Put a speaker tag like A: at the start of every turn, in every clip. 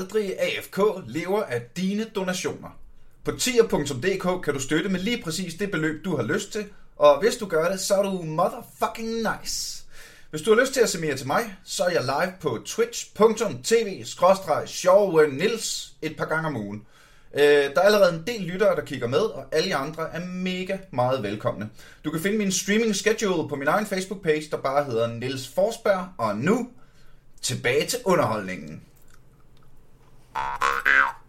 A: Aldrig AFK lever af dine donationer. På tier.dk kan du støtte med lige præcis det beløb, du har lyst til, og hvis du gør det, så er du motherfucking nice. Hvis du har lyst til at se mere til mig, så er jeg live på twitch.tv nils et par gange om ugen. Øh, der er allerede en del lyttere, der kigger med, og alle jer andre er mega meget velkomne. Du kan finde min streaming schedule på min egen Facebook-page, der bare hedder Nils Forsberg, og nu tilbage til underholdningen. I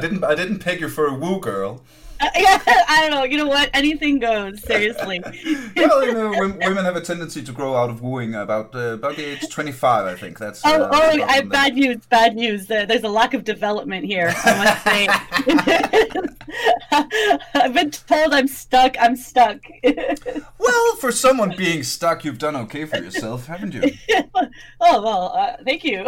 A: didn't I didn't peg you for a woo girl.
B: yeah, I don't know. You know what? Anything goes. Seriously.
A: well, you know, women have a tendency to grow out of wooing about uh, about the age twenty five. I think that's.
B: Uh, oh, oh! I bad news. Bad news. Uh, there's a lack of development here. I must say. I've been told I'm stuck. I'm stuck.
A: well, for someone being stuck, you've done okay for yourself, haven't you?
B: oh well, uh, thank you.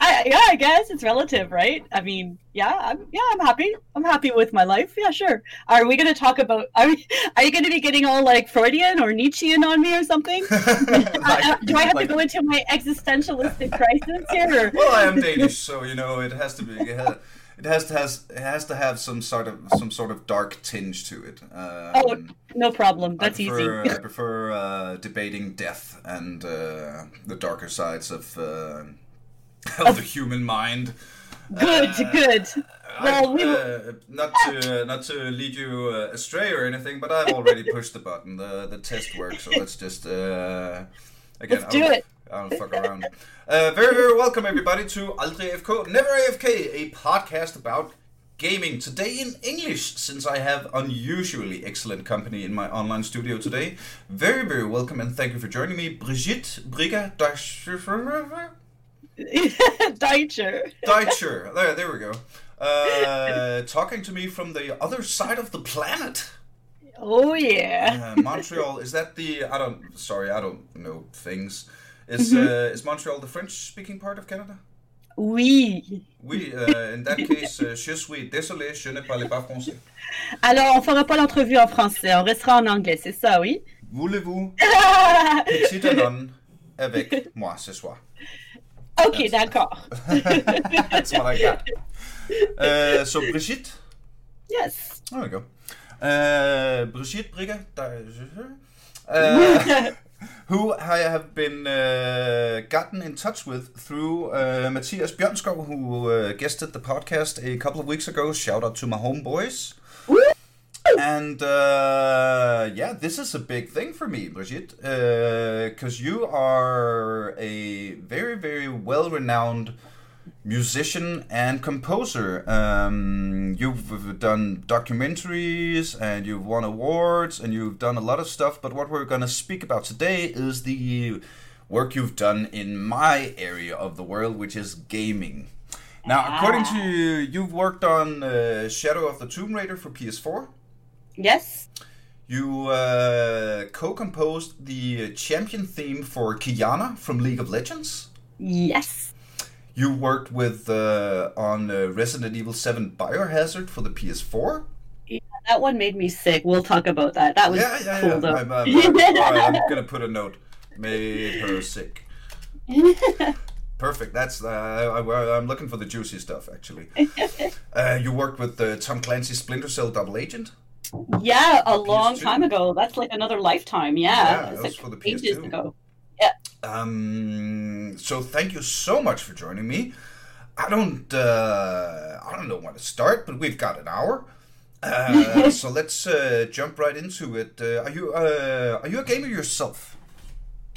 B: I, yeah, I guess it's relative, right? I mean, yeah, I'm, yeah, I'm happy. I'm happy with my life. Yeah, sure. Are we going to talk about? Are we? Are you going to be getting all like Freudian or Nietzschean on me or something? uh, do I have like, to go into my existentialistic crisis here? Or?
A: Well, I am Danish, so you know it has to be. It has, it has to has it has to have some sort of some sort of dark tinge to it. Um,
B: oh, no problem. That's
A: I prefer,
B: easy.
A: I prefer uh, debating death and uh, the darker sides of uh, of the human mind.
B: Good, uh, good.
A: Well, we uh, not to uh, not to lead you uh, astray or anything, but I've already pushed the button. The the test works, so let's just uh,
B: again. Let's do
A: I'll,
B: it.
A: I'll fuck around. Uh, very very welcome everybody to Aldrig AFK, Never AFK, a podcast about gaming today in English, since I have unusually excellent company in my online studio today. Very very welcome and thank you for joining me, Brigitte Briga.
B: Deutscher.
A: Deutscher. There, there we go. Uh, talking to me from the other side of the planet.
B: Oh yeah.
A: Uh, Montreal is that the? I don't. Sorry, I don't know things. Is mm-hmm. uh, is Montreal the French-speaking part of Canada?
B: Oui.
A: Oui, uh, in that case, uh, je suis désolé, je ne parle pas français.
B: Alors, on fera pas l'entrevue en français, on restera en anglais, c'est ça, oui?
A: Voulez-vous petite avec moi ce soir?
B: Ok, d'accord.
A: That's what I got. Uh, so, Brigitte?
B: Yes.
A: There we go. Uh, Brigitte Brigge, uh, who I have been uh, gotten in touch with through uh, Matthias Bjørnskov, who uh, guested the podcast a couple of weeks ago. Shout out to my homeboys. And uh, yeah, this is a big thing for me, Brigitte, because uh, you are a very, very well renowned musician and composer. Um, you've done documentaries and you've won awards and you've done a lot of stuff. But what we're going to speak about today is the work you've done in my area of the world, which is gaming. Now, according to you, you've worked on uh, Shadow of the Tomb Raider for PS4.
B: Yes.
A: You uh, co-composed the champion theme for Qiyana from League of Legends.
B: Yes.
A: You worked with uh, on uh, Resident Evil 7 Biohazard for the PS4.
B: Yeah, that one made me sick. We'll talk about that. That was yeah, yeah, cool yeah. though. I'm, I'm,
A: I'm, right, I'm gonna put a note. Made her sick. Perfect. That's uh, I, am looking for the juicy stuff actually. Uh, you worked with uh, Tom Clancy's Splinter Cell Double Agent.
B: Yeah, a long time ago. That's like another lifetime. Yeah,
A: yeah that was for the PS2.
B: ages ago. Yeah.
A: Um. So thank you so much for joining me. I don't. Uh, I don't know when to start, but we've got an hour. Uh, so let's uh, jump right into it. Uh, are you uh, are you a gamer yourself?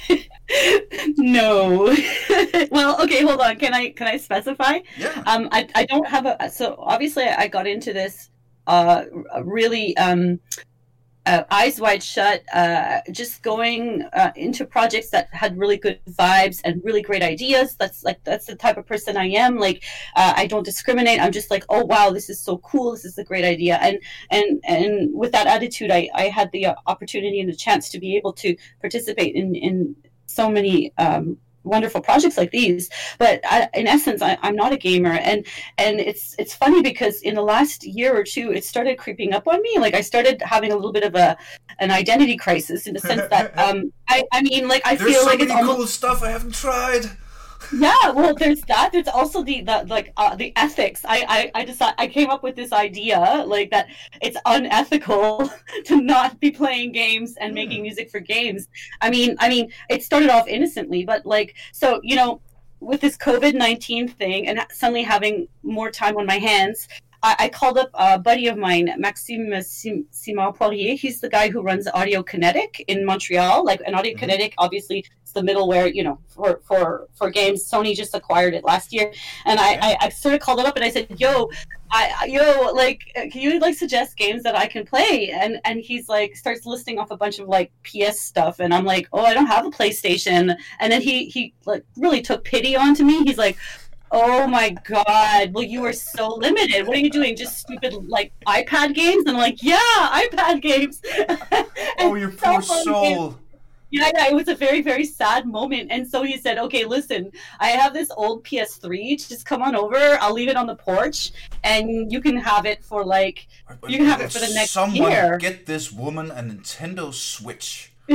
B: no. well, okay, hold on. Can I can I specify?
A: Yeah.
B: Um, I I don't have a. So obviously, I got into this uh, really um, uh, eyes wide shut, uh, just going uh, into projects that had really good vibes and really great ideas. That's like that's the type of person I am. Like uh, I don't discriminate. I'm just like, oh wow, this is so cool. This is a great idea. And and and with that attitude, I, I had the opportunity and the chance to be able to participate in in so many um, wonderful projects like these but I, in essence I, am not a gamer and and it's it's funny because in the last year or two it started creeping up on me like i started having a little bit of a an identity crisis in the sense that um i i mean like i
A: There's
B: feel
A: so
B: like
A: many
B: it's almost
A: cool stuff I haven't tried.
B: yeah well there's that. There's also the, the like uh, the ethics. I, I i decided i came up with this idea like that it's unethical to not be playing games and making
A: Hmm.
B: music for games. I mean i mean it started off innocently but like so you know with this covid-19 thing and suddenly having more time on my hands I, I called up a buddy of mine, Maxime Sim- Simon Poirier. He's the guy who runs Audiokinetic in Montreal. Like, an Audio
A: Mhm.
B: Kinetic, obviously, it's the middleware, you know, for, for, for games. Sony just acquired it last year. And I, I, I sort of called it up and I said, yo, I, yo, like, can you, like, suggest games that I can play? And, and he's like, starts listing off a bunch of, like, PS stuff. And I'm like, oh, I don't have a PlayStation. And then he, he, like, really took pity onto me. He's like, Oh my god! Well, you are so limited. What are you doing? Just stupid like iPad games? And I'm like, yeah, iPad games.
A: Oh,
B: And
A: you
B: so
A: poor soul.
B: Yeah, yeah, it was a very, very sad moment. And so he said, "Okay, listen, I have this old PS3. Just come on over. I'll leave it on the porch, and you can have it for like." You can have it for the next
A: Someone
B: year.
A: get this woman a Nintendo Switch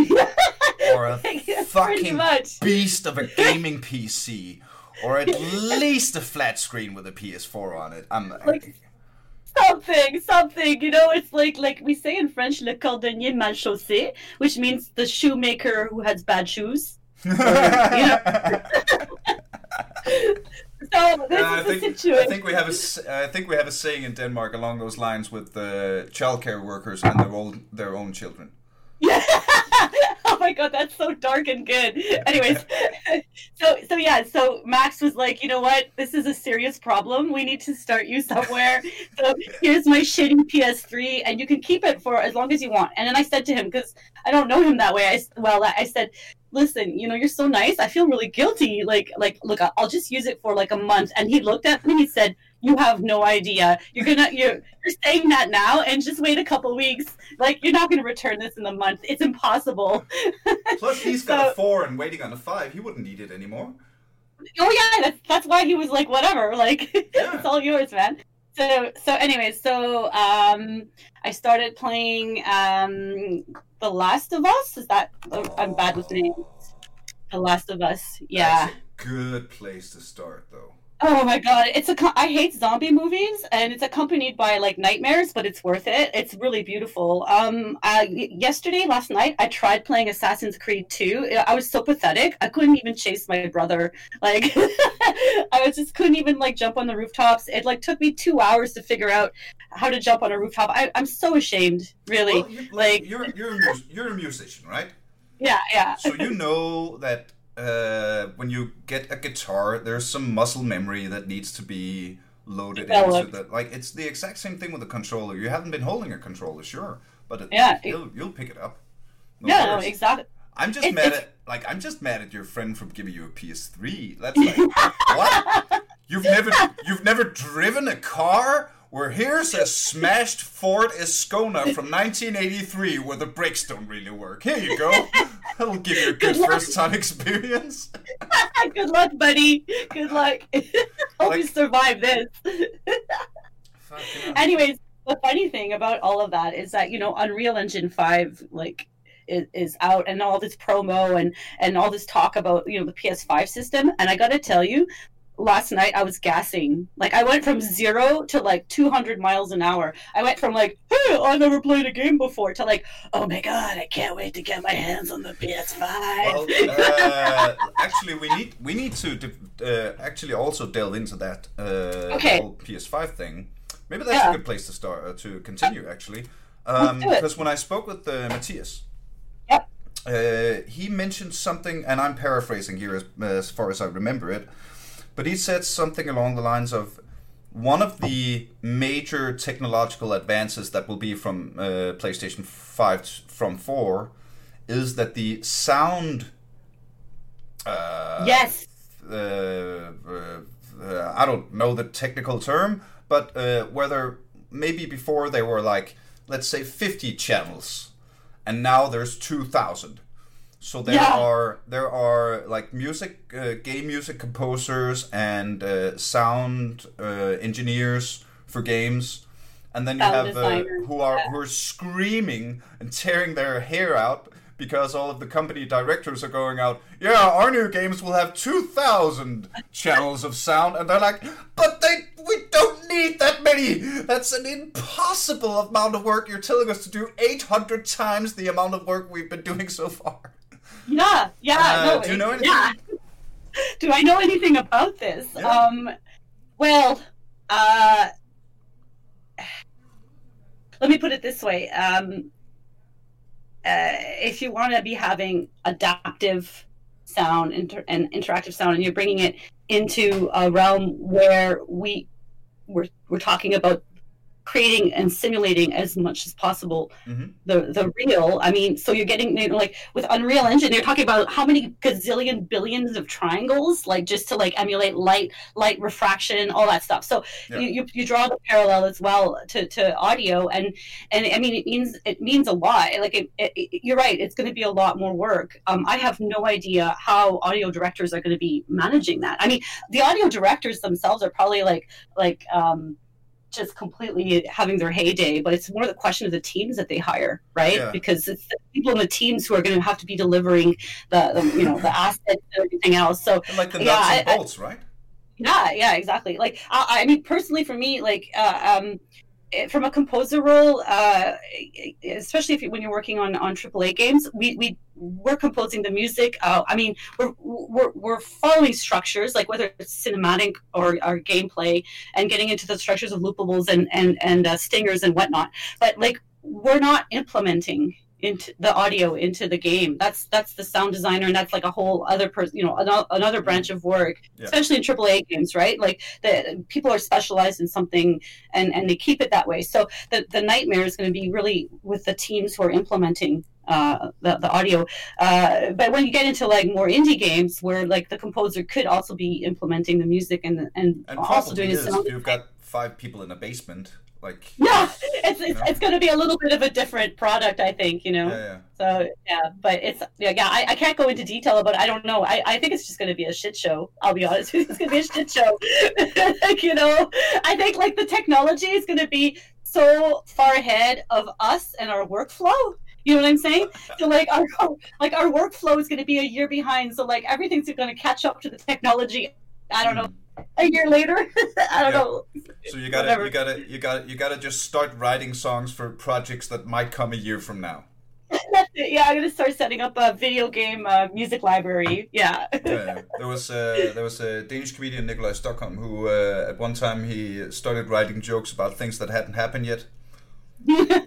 A: or a fucking
B: much.
A: beast of a gaming PC or at least a flat screen with a PS4 on it. I'm
B: Like- something, something. You know, it's like like we say in French, le cordonnier mal chaussé, which means the shoemaker who has bad shoes. So this uh,
A: Yeah, I
B: is the
A: think, I think we have a s- I think we have a saying in Denmark along those lines with the childcare workers and their own their own children.
B: Yeah. my god, that's so dark and good. Anyways, so so yeah, so Max was like, you know what, this is a serious problem. We need to start you somewhere. so here's my shitty PS3, and you can keep it for as long as you want. And then I said to him, because I don't know him that way. I well, I said, listen, you know, you're so nice. I feel really guilty. Like like look, I'll just use it for like a month. And he looked at me and he said. You have no idea. You're gonna you're you're saying that now, and just wait a couple weeks. Like you're not gonna return this in a month. It's impossible.
A: Plus, he's got a four and waiting on a five. He wouldn't need it anymore.
B: Oh yeah, that's that's why he was like, whatever, like
A: Yeah.
B: it's all yours, man. So so anyway, so um, I started playing um, The Last of Us. Is that oh, I'm bad with names. The Last of Us. Yeah.
A: That's a good place to start, though.
B: Oh my god, it's a. I hate zombie movies, and it's accompanied by like nightmares, but it's worth it. It's really beautiful. Um, I, yesterday, last night, I tried playing Assassin's Creed 2. I was so pathetic. I couldn't even chase my brother. Like, I was just couldn't even like jump on the rooftops. It like took me two hours to figure out how to jump on a rooftop. I, I'm so ashamed, really.
A: Well, you,
B: like-
A: you're you're a you're a musician, right?
B: yeah, yeah.
A: So you know that uh, when you get a guitar, there's some muscle memory that needs to be loaded
B: Developed.
A: into the like. It's the exact same thing with a controller. You haven't been holding a controller, sure, but it,
B: Yeah.
A: you'll you'll pick it up. No
B: Yeah, no, exactly.
A: I'm just
B: It-
A: mad
B: it's-
A: at like I'm just mad at your friend for giving you a PS3. That's like what? You've never you've never driven a car? Where here's a smashed Ford Escona from 1983 where the brakes don't really work. Here you go. That'll give you a good
B: Good
A: first time experience.
B: Good luck, buddy. Good luck. Hope you survive this. Anyways the funny thing about all of that is that you know unreal engine 5 like is, is out and all this promo and and all this talk about you know the ps5 system and i gotta tell you last night i was gassing like i went from zero to like 200 miles an hour i went from like hey i never played a game before to like oh my god i can't wait to get my hands on the ps5
A: Well, uh, actually, we need we need to uh, actually also delve into that uh,
B: Okay.
A: whole PS5 thing. Maybe that's
B: Yeah.
A: a good place to start uh, to continue actually, um, because when I spoke with uh, Matthias,
B: Yep.
A: uh, he mentioned something, and I'm paraphrasing here as, as far as I remember it, but he said something along the lines of one of the major technological advances that will be from uh, PlayStation 5 from 4 is that the sound uh,
B: yes
A: uh, uh, I don't know the technical term, but uh, whether maybe before they were like, let's say 50 channels, and now there's 2,000. So there
B: Yeah.
A: are there are like music, uh, game music composers and uh, sound uh, engineers for games, and then you
B: Sound
A: have uh, who are
B: yeah.
A: who are screaming and tearing their hair out because all of the company directors are going out. Yeah, our new games will have two thousand channels of sound, and they're like, but they we don't need that many. That's an impossible amount of work. You're telling us to do eight hundred times the amount of work we've been doing so far.
B: Yeah, yeah.
A: Uh,
B: no,
A: do you know anything?
B: Yeah. do I know anything about this?
A: Yeah.
B: Um, well, uh, let me put it this way. Um, uh, if you want to be having adaptive sound inter- and interactive sound, and you're bringing it into a realm where we we're, we're talking about creating and simulating as much as possible
A: Mhm.
B: the the real i mean so you're getting you know, like with unreal engine you're talking about how many gazillion billions of triangles like just to like emulate light light refraction all that stuff so
A: Yeah.
B: you, you you draw the parallel as well to, to audio and and i mean it means it means a lot like it, it, it- you're right it's going to be a lot more work um, i have no idea how audio directors are going to be managing that i mean the audio directors themselves are probably like like um just completely having their heyday, but it's more the question of the teams that they hire, right?
A: Yeah.
B: Because it's the people in the teams who are going to have to be delivering the, the you know the assets and everything else. So
A: And like the
B: Yeah,
A: nuts and
B: I- I-
A: bolts, right?
B: yeah, yeah, exactly. Like I, I mean, personally, for me, like uh, um, from a composer role, uh, especially if you, when you're working on on AAA games, we we we're composing the music. Uh, I mean, we're, we're we're following structures, like whether it's cinematic or, or gameplay, and getting into the structures of loopables and and and uh, stingers and whatnot. But like, we're not implementing into the audio into the game. That's that's the sound designer and that's like a whole other person you know another, another branch of work
A: Yeah.
B: especially in AAA games right? Like the people are specialized in something and and they keep it that way. So the the nightmare is going to be really with the teams who are implementing uh, the, the audio. Uh, but when you get into like more indie games where like the composer could also be implementing the music and and,
A: And
B: also doing
A: is
B: sound
A: you've got five people in a basement. Like
B: yeah it's it's,
A: know?
B: it's going to be a little bit of a different product i think you know
A: yeah, yeah.
B: so yeah, but it's yeah, yeah. I, I can't go into detail about. it. I don't know. I, I think it's just going to be a shit show. I'll be honest. with you. It's going to be a shit show. like, you know, I think like the technology is going to be so far ahead of us and our workflow. You know what I'm saying? So like our like our workflow is going to be a year behind. So like everything's going to catch up to the technology. I don't know. Mm. A year later, I don't
A: Yeah.
B: know.
A: So you gotta
B: Whatever.
A: you gotta you gotta you gotta just start writing songs for projects that might come a year from now.
B: That's it. Yeah, I'm to start setting up a video game uh, music library. Yeah.
A: Yeah, yeah. There was uh, there was a Danish comedian Nikolaj Stokholm who uh, at one time he started writing jokes about things that hadn't happened yet,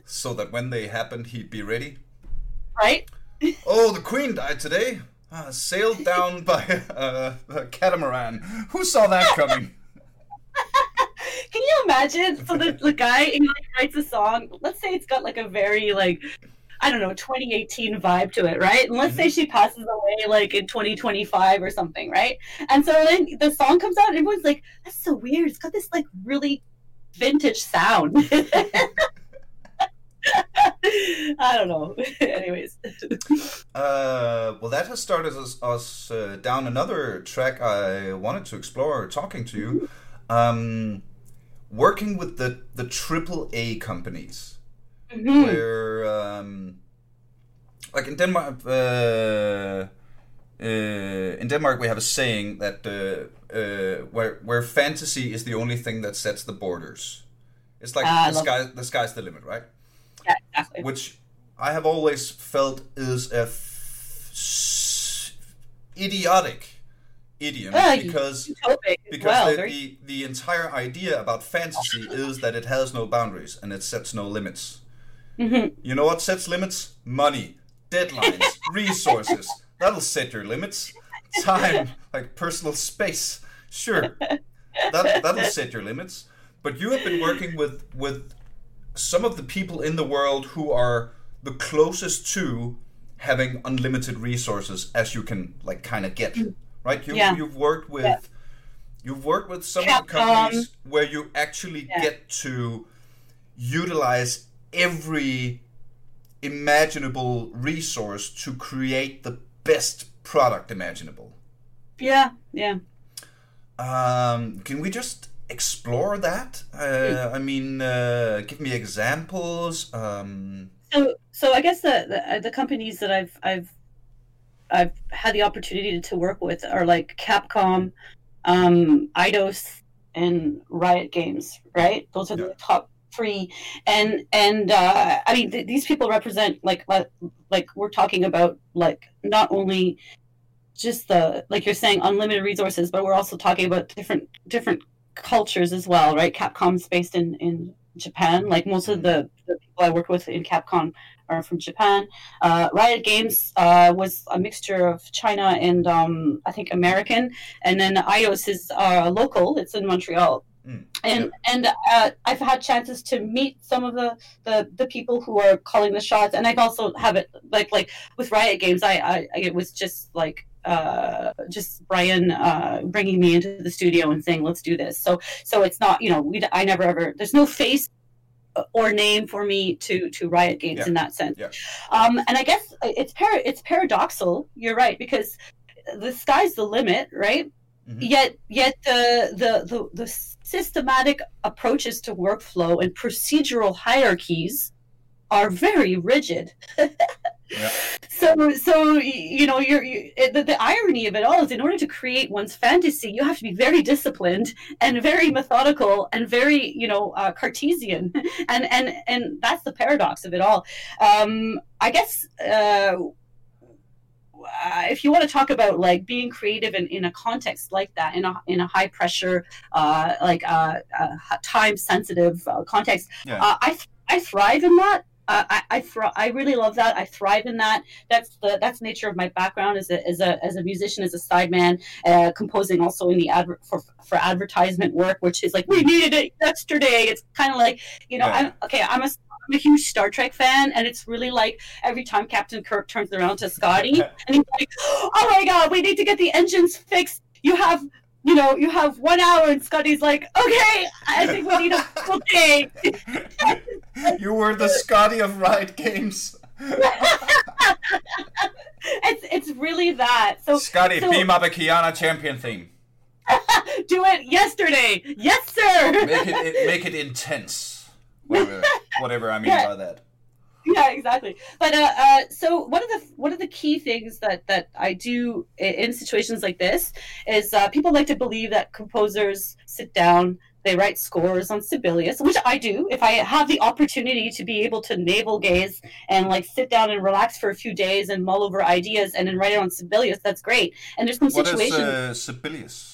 A: so that when they happened he'd be ready.
B: right.
A: Oh, the queen died today. Uh, sailed down by uh, a catamaran. Who saw that coming?
B: Can you imagine? So the, the guy he like writes a song. Let's say it's got like a very like I don't know 2018 vibe to it, right? And let's say she passes away like in 2025 or something, right? And so then the song comes out, and everyone's like, "That's so weird. It's got this like really vintage sound." I don't know. Anyways,
A: Uh, well, that has started us, us uh, down another track I wanted to explore talking to you. Um, working with the, the triple A companies,
B: Mhm.
A: where, um, like in Denmark, uh, uh, in Denmark we have a saying that uh, uh, where, where fantasy is the only thing that sets the borders. It's like
B: Ah,
A: the, sky, the sky's the limit, right?
B: Yeah, exactly.
A: which I have always felt is a f- idiotic idiom
B: Yeah,
A: because because
B: well.
A: the,
B: very-
A: the the entire idea about fantasy is that it has no boundaries and it sets no limits.
B: Mhm.
A: You know what sets limits? Money, deadlines, resources. That'll set your limits. Time, like personal space. Sure, that that'll set your limits. But you have been working with with some of the people in the world who are the closest to having unlimited resources as you can like kind of get right you,
B: Yeah.
A: you've worked with
B: Yeah.
A: you've worked with some of the
B: Capcom.
A: companies where you actually
B: Yeah.
A: get to utilize every imaginable resource to create the best product imaginable.
B: Yeah, yeah.
A: Um, can we just explore that? Uh, I mean, uh, give me examples. Um,
B: so, so I guess the, the uh, the companies that I've I've I've had the opportunity to work with are like Capcom, um, Eidos, and Riot Games. Right, those are yeah. the top three. And and uh, I mean, th- these people represent like like we're talking about like not only just the like you're saying unlimited resources, but we're also talking about different different cultures as well, right? Capcom's based in in Japan. Like most of the, the people I work with in Capcom are from Japan. Uh, Riot Games uh, was a mixture of China and um, I think American, and then Eidos is uh, local. It's in Montreal. Mm. And and uh, I've had chances to meet some of the, the, the people who are calling the shots, and I've also have it like like with Riot Games. I, I it was just like uh, just Brian uh, bringing me into the studio and saying, "Let's do this." So, so it's not, you know, we, I never ever. There's no face or name for me to to Riot Games yeah. in that sense. Yeah. Um, and I guess it's par- it's paradoxal. You're right because the sky's the limit, right? Mm-hmm. Yet, yet the, the the the systematic approaches to workflow and procedural hierarchies are very rigid. So, so you know, you're you, the, the irony of it all is, in order to create one's fantasy, you have to be very disciplined and very methodical and very, you know, uh, Cartesian, and and and that's the paradox of it all. Um, I guess. Uh, if you want to talk about like being creative in, in a context like that, in a in a high pressure, uh, like uh, uh, time sensitive uh, context, yeah. Uh, I th- I thrive in that. Uh, I I, thri- I really love that. I thrive in that. That's the that's the nature of my background as a as a as a musician, as a sideman, uh, composing also in the adver- for for advertisement work, which is like we needed it yesterday. It's kind of like you know, I'm okay. I'm a I'm a huge Star Trek fan, and it's really like every time Captain Kirk turns around to Scotty, and he's like, "Oh my God, we need to get the engines fixed. You have you know, you have one hour, and Scotty's like, okay, I think we need a full day.
A: you were the Scotty of Riot Games.
B: it's it's really that. So
A: Scotty, so, beam up a Qiyana champion theme.
B: Do it yesterday, yes, sir.
A: make it, make it intense. Whatever, whatever I mean yeah. by that
B: yeah exactly but uh, uh, so one of the one of the key things that that i do in situations like this is uh, people like to believe that composers sit down they write scores on Sibelius, which I do. If I have the opportunity to be able to navel gaze and like sit down and relax for a few days and mull over ideas and then write it on Sibelius, that's great. And there's some situations. What
A: is uh, Sibelius?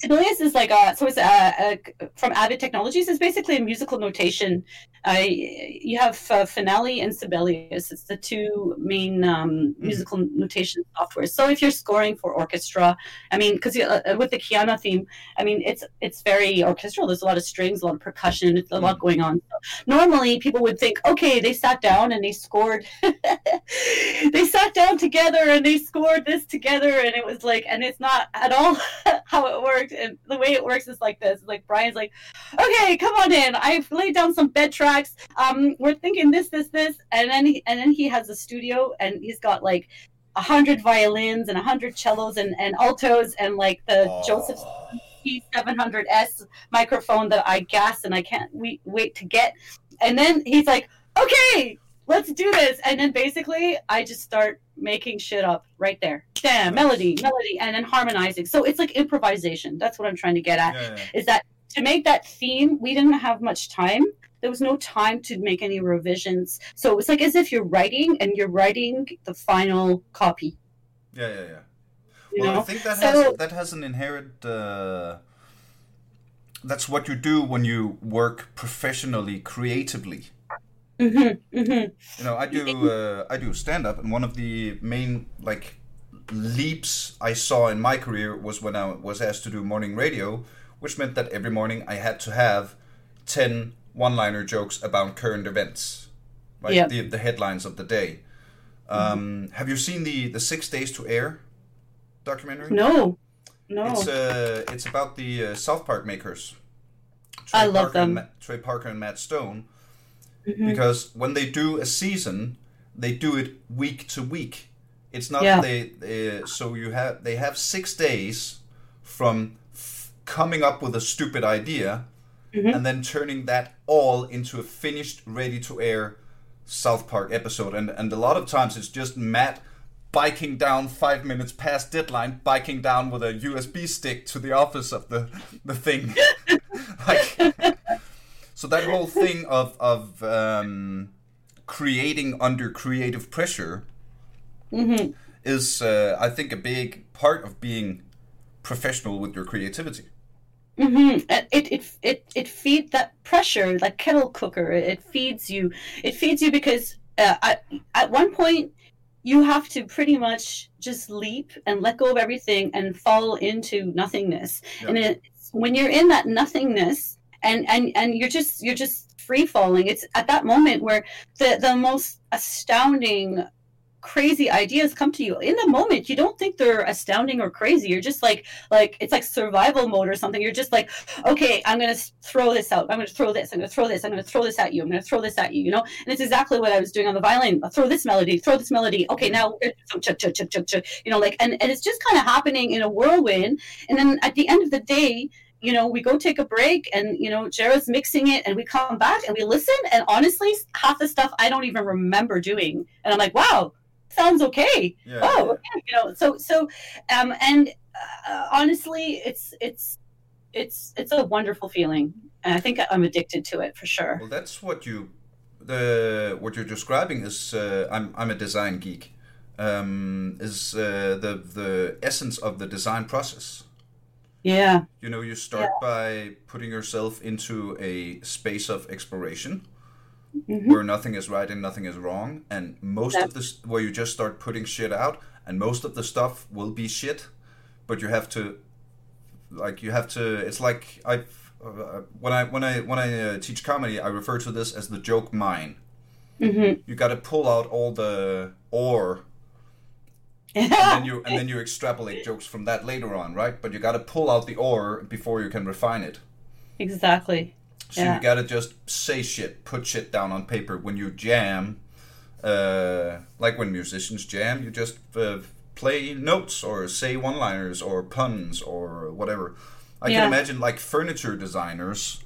B: Sibelius is like a so it's a, a, from Avid Technologies. It's basically a musical notation. Uh, you have uh, Finale and Sibelius. It's the two main um, mm-hmm. musical notation software. So if you're scoring for orchestra, I mean, because uh, with the Qiyana theme, I mean, it's it's very orchestral. There's a lot of strings, a lot of percussion, it's a mm. lot going on. So normally, people would think, okay, they sat down and they scored. they sat down together and they scored this together, and it was like, and it's not at all how it works and the way it works is like this: like Brian's like, "Okay, come on in. I've laid down some bed tracks. Um, we're thinking this, this, this," and then he, and then he has a studio, and he's got like a hundred violins and a hundred cellos and, and altos, and like the oh. Joseph P700S microphone that I gas and I can't wait, wait to get. And then he's like, "Okay, let's do this. And then basically, I just start making shit up right there. Damn, melody, melody, and then harmonizing. So it's like improvisation. That's what I'm trying to get at. Yeah, yeah. Is that to make that theme, we didn't have much time. There was no time to make any revisions. So it's like as if you're writing and you're writing the final copy.
A: Yeah, yeah, yeah. You well, know? I think that so, has that has an inherent. Uh, that's what you do when you work professionally, creatively.
B: Mm-hmm, mm-hmm.
A: You know, I do uh, I do stand up, and one of the main like leaps I saw in my career was when I was asked to do morning radio, which meant that every morning I had to have 10 one-liner jokes about current events, right? yep. the the headlines of the day. Um, mm-hmm. Have you seen the the Six Days to Air documentary?
B: No, no.
A: It's uh it's about the uh, South Park makers.
B: Trey I love
A: Parker
B: them.
A: Ma- Trey Parker and Matt Stone mm-hmm. because when they do a season, they do it week to week. It's not
B: Yeah.
A: they uh, so you have they have six days from f- coming up with a stupid idea
B: Mhm.
A: and then turning that all into a finished, ready to air South Park episode. And and a lot of times it's just Matt biking down five minutes past deadline, biking down with a USB stick to the office of the the thing. like so that whole thing of of um, creating under creative pressure
B: Mhm.
A: is, uh, I think, a big part of being professional with your creativity.
B: Mm-hmm. It, it it it feeds that pressure, like kettle cooker. It feeds you. It feeds you because uh, at at one point you have to pretty much just leap and let go of everything and fall into nothingness.
A: Yeah.
B: And it's, when you're in that nothingness and and and you're just you're just free falling. It's at that moment where the the most astounding crazy ideas come to you. In the moment you don't think they're astounding or crazy. You're just like like it's like survival mode or something. You're just like okay i'm gonna throw this out. I'm gonna throw this. I'm gonna throw this. I'm gonna throw this at you. I'm gonna throw this at you you know? And it's exactly what i was doing on the violin. I'll throw this melody. Throw this melody. Okay now chuk chuk chuk chuk chuk you know like and, and it's just kind of happening in a whirlwind. And then at the end of the day you know, we go take a break and, you know, Jared's mixing it and we come back and we listen. And honestly, half the stuff I don't even remember doing. And I'm like, wow, sounds okay.
A: Yeah.
B: Oh, okay, you know, so, so, um, and uh, honestly, it's, it's, it's, it's a wonderful feeling. And I think I'm addicted to it for sure.
A: Well, that's what you the what you're describing is uh, I'm I'm a design geek. Um, is uh, the the essence of the design process.
B: Yeah.
A: You know, you start by putting yourself into a space of exploration
B: Mhm.
A: where nothing is right and nothing is wrong, and most of this where you just start putting shit out, and most of the stuff will be shit, but you have to, like, you have to. It's like I, uh, when I when I when I uh, teach comedy, I refer to this as the joke mine.
B: hmm
A: You got to pull out all the ore and then you and then you extrapolate jokes from that later on, right? But you got to pull out the ore before you can refine it.
B: exactly.
A: So
B: Yeah.
A: you got to just say shit, put shit down on paper. When you jam, uh, like when musicians jam, you just uh, play notes or say one-liners or puns or whatever. I
B: Yeah.
A: can imagine like furniture designers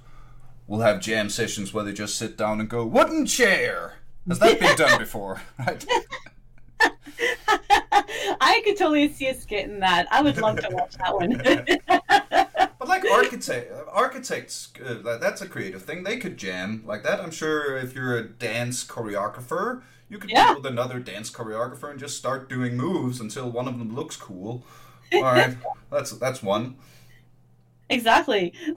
A: will have jam sessions where they just sit down and go wooden chair. Has that been done before? Right.
B: I could totally see a skit in that. I would love to watch that one.
A: But like architect, architects, uh, that's a creative thing. They could jam like that. I'm sure if you're a dance choreographer, you could
B: Yeah.
A: with another dance choreographer and just start doing moves until one of them looks cool. All right, that's that's one.
B: exactly.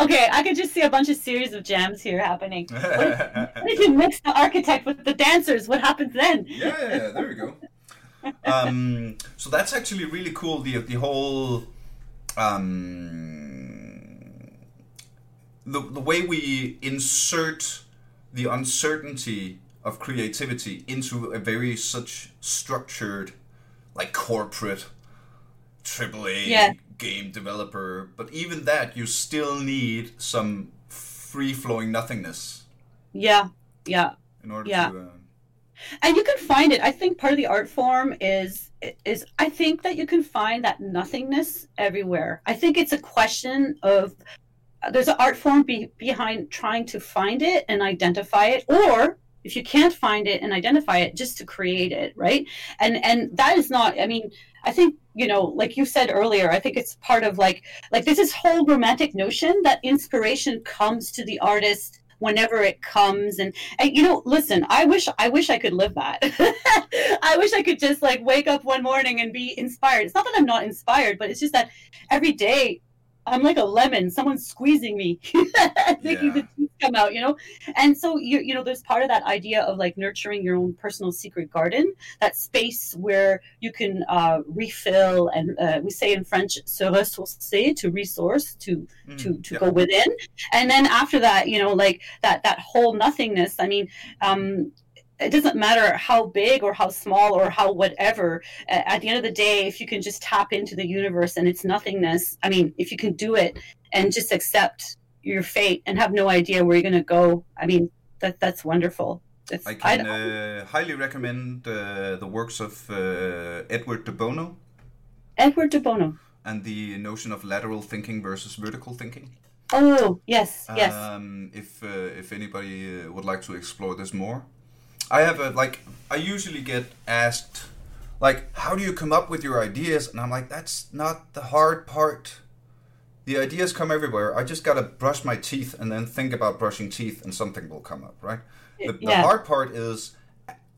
B: okay, I could just see a bunch of series of jams here happening. What if you mix the architect with the dancers? What happens then?
A: yeah, yeah, there we go. Um, so that's actually really cool. The the whole um, the the way we insert the uncertainty of creativity into a very such structured, like corporate, AAA
B: Yeah.
A: game developer. But even that, you still need some free flowing nothingness
B: Yeah, yeah.
A: in order
B: Yeah.
A: to. Uh,
B: and you can find it. I think part of the art form is is i think that you can find that nothingness everywhere. I think it's a question of there's an art form be, behind trying to find it and identify it or if you can't find it and identify it just to create it right? And and that is not i mean i think you know like you said earlier i think it's part of like like this is whole romantic notion that inspiration comes to the artist whenever it comes and and you know listen i wish i wish i could live that. I wish i could just like wake up one morning and be inspired. It's not that i'm not inspired but it's just that every day i'm like a lemon someone's squeezing me making
A: Yeah.
B: the teeth come out you know and so you you know there's part of that idea of like nurturing your own personal secret garden that space where you can uh, refill and uh, we say in french se ressourcer to resource to
A: mm,
B: to to
A: yeah.
B: go within and then after that you know like that that whole nothingness i mean um it doesn't matter how big or how small or how whatever at the end of the day if you can just tap into the universe and its nothingness i mean if you can do it and just accept your fate and have no idea where you're going to go i mean that that's wonderful It's,
A: I can uh, highly recommend uh, the works of uh, Edward de Bono
B: Edward de Bono.
A: and the notion of lateral thinking versus vertical thinking.
B: Oh yes, yes.
A: Um, if uh, if anybody uh, would like to explore this more, I have a like. I usually get asked, like, how do you come up with your ideas? And I'm like, that's not the hard part. The ideas come everywhere. I just gotta brush my teeth and then think about brushing teeth, and something will come up, right? The, the hard part is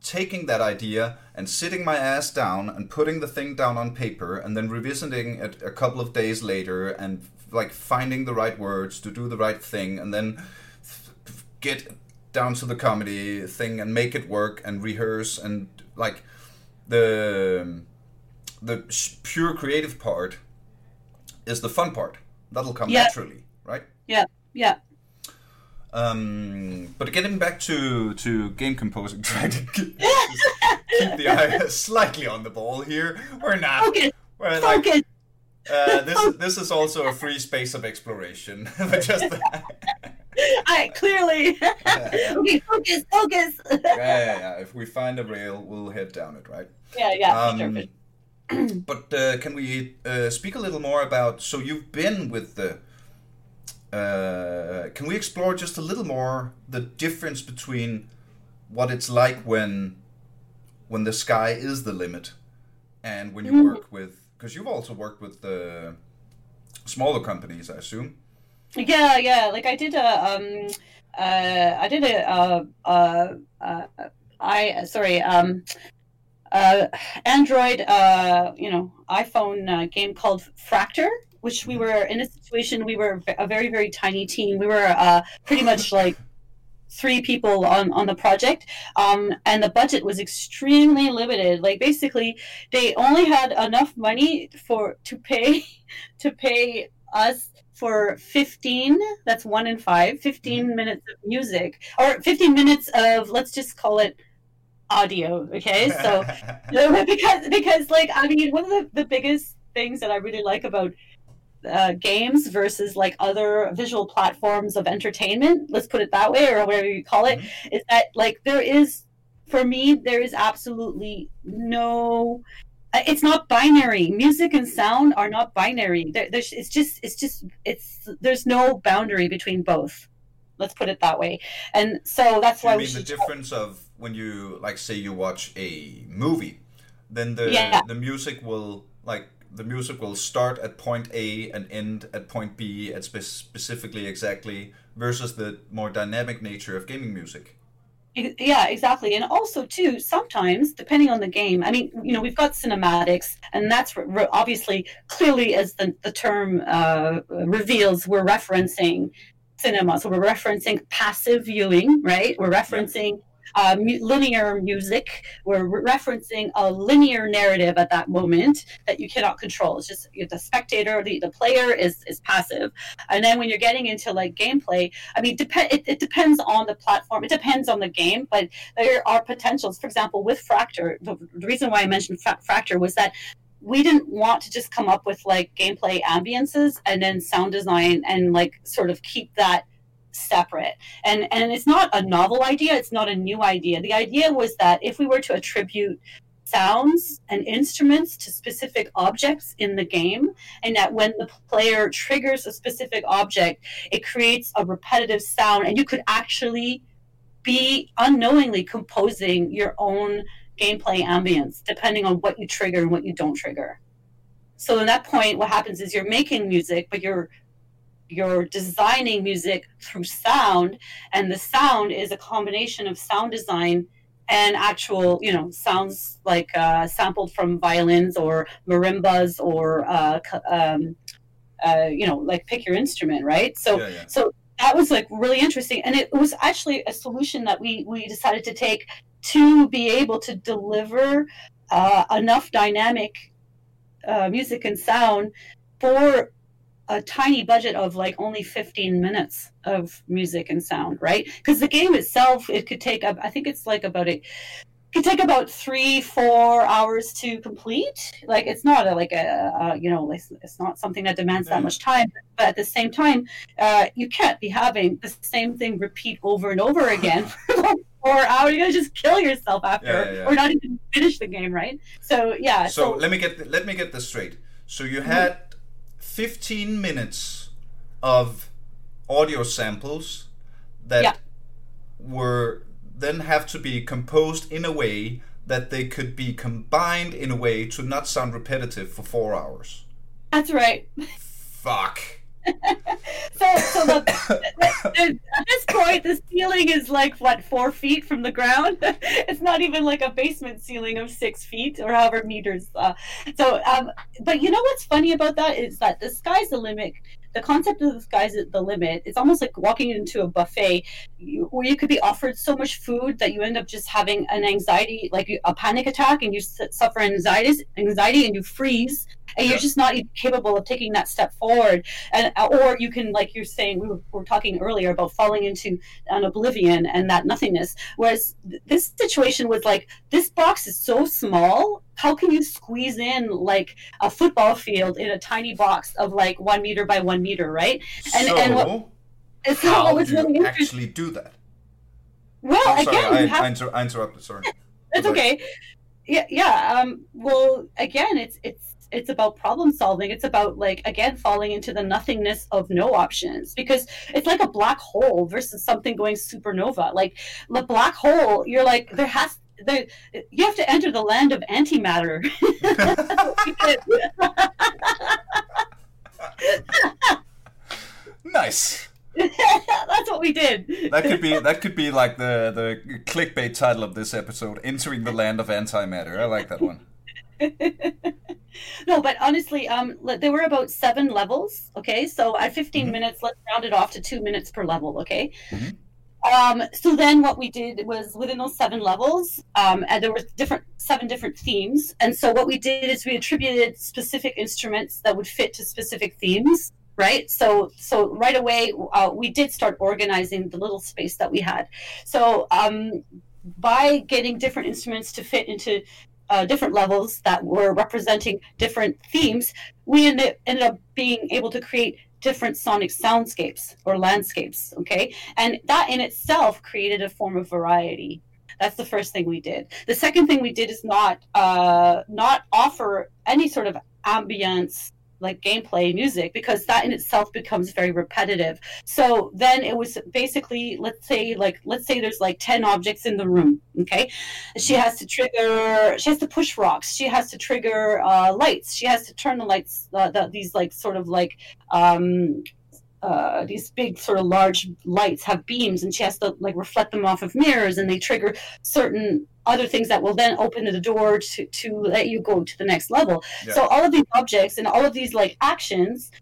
A: taking that idea and sitting my ass down and putting the thing down on paper and then revisiting it a couple of days later and like finding the right words to do the right thing and then get down to the comedy thing and make it work and rehearse and like the the sh- pure creative part is the fun part that'll come
B: Yeah.
A: naturally right
B: yeah, yeah.
A: um, but getting back to to game composing, trying to keep, keep the eye slightly on the ball here. We're not.
B: okay.
A: We're like. Uh, this this is also a free space of exploration. just
B: I clearly. okay, focus, focus.
A: yeah, yeah, yeah. If we find a rail, we'll head down it, right?
B: yeah, yeah.
A: Um,
B: sure.
A: but uh, can we uh, speak a little more about? So you've been with the. Uh, can we explore just a little more the difference between what it's like when when the sky is the limit and when you
B: Mhm.
A: work with because you've also worked with the smaller companies, I assume.
B: Yeah, yeah. Like I did a um uh I did a uh uh, uh I sorry um uh Android uh you know iPhone uh, game called Fracture which we were in a situation we were a very very tiny team we were uh pretty much like three people on on the project um and the budget was extremely limited. Like basically they only had enough money for to pay to pay us for 15 that's one in five 15 minutes of music or 15 minutes of let's just call it audio okay? So because because like i mean one of the, the biggest things that i really like about uh, games versus like other visual platforms of entertainment let's put it that way or whatever you call it is that like there is for me there is absolutely no uh, it's not binary. Music and sound are not binary. There, there's it's just it's just it's there's no boundary between both. Let's put it that way. And so that's why we
A: mean the difference of when you like say you watch a movie, then the
B: Yeah.
A: the music will like the music will start at point A and end at point B at spe- specifically exactly versus the more dynamic nature of gaming music.
B: Yeah, exactly. And also, too, sometimes, depending on the game, I mean, you know, we've got cinematics, and that's re- obviously clearly, as the, the term uh, reveals, we're referencing cinema. So we're referencing passive viewing, right? We're referencing uh, linear music. We're referencing a linear narrative at that moment that you cannot control. It's just the spectator, the, the player is, is passive. And then when you're getting into like gameplay, I mean, dep- it, it depends on the platform. It depends on the game, but there are potentials. For example, with Fracture, the, the reason why I mentioned Fra- Fracture was that we didn't want to just come up with like gameplay ambiances and then sound design and like sort of keep that separate. And and it's not a novel idea. It's not a new idea. The idea was that if we were to attribute sounds and instruments to specific objects in the game and that when the player triggers a specific object it creates a repetitive sound and you could actually be unknowingly composing your own gameplay ambience depending on what you trigger and what you don't trigger so at that point what happens is you're making music but you're you're designing music through sound and the sound is a combination of sound design and actual you know sounds like uh, sampled from violins or marimbas or uh, um, uh, you know like pick your instrument right so
A: yeah, yeah.
B: so that was like really interesting and it was actually a solution that we we decided to take to be able to deliver uh, enough dynamic uh, music and sound for a tiny budget of like only 15 minutes of music and sound right because the game itself it could take up i think it's like about a it could take about three four hours to complete like it's not a, like a, a you know it's, it's not something that demands that much time but at the same time, uh, you can't be having the same thing repeat over and over again for like four hours. You're gonna just kill yourself after,
A: Yeah, yeah, yeah.
B: or not even finish the game, right? So yeah.
A: So let me get let me get this straight. So you had 15 minutes of audio samples that
B: Yeah.
A: were then have to be composed in a way that they could be combined in a way to not sound repetitive for 4 hours.
B: that's right.
A: Fuck.
B: So, so the, the- at this point, the ceiling is like what four feet from the ground. it's not even like a basement ceiling of six feet or however meters. Uh, so, um, but you know what's funny about that is that the sky's the limit. The concept of the sky's the limit. It's almost like walking into a buffet where you could be offered so much food that you end up just having an anxiety, like a panic attack, and you suffer anxiety, anxiety, and you freeze, and you're just not even capable of taking that step forward and or you can like you're saying we were, we were talking earlier about falling into an oblivion and that nothingness whereas th- this situation was like this box is so small how can you squeeze in like a football field in a tiny box of like one meter by one meter right And-
A: so
B: and what- and so
A: how
B: what
A: do
B: really
A: you actually do that?
B: well
A: I'm sorry,
B: again
A: I,
B: have
A: I, inter- I interrupted. Sorry.
B: It's okay. Yeah, yeah. Um, well, again, it's it's it's about problem solving. It's about like again falling into the nothingness of no options because it's like a black hole versus something going supernova. Like the black hole, you're like there has there you have to enter the land of antimatter.
A: Nice.
B: That's what we did.
A: That could be that could be like the the clickbait title of this episode, "Entering the Land of Antimatter." I like that one.
B: no, but honestly, um, there were about seven levels. Okay, so at 15
A: Mhm.
B: minutes, let's round it off to two minutes per level. Okay.
A: Mhm.
B: Um, so then what we did was within those seven levels, um, and there were different seven different themes. And so what we did is we attributed specific instruments that would fit to specific themes. Right. So so right away uh, we did start organizing the little space that we had. So um, by getting different instruments to fit into uh, different levels that were representing different themes, we ended, ended up being able to create different sonic soundscapes or landscapes. Okay, and that in itself created a form of variety. That's the first thing we did. The second thing we did is not uh, not offer any sort of ambience like gameplay music because that in itself becomes very repetitive. So then it was basically let's say like let's say there's like 10 objects in the room, okay? She has to trigger she has to push rocks. She has to trigger uh, lights. She has to turn the lights uh, the, these like sort of like um uh, these big sort of large lights have beams and she has to like reflect them off of mirrors and they trigger certain other things that will then open the door to, to let you go to the next level
A: Yeah.
B: so all of these objects and all of these like actions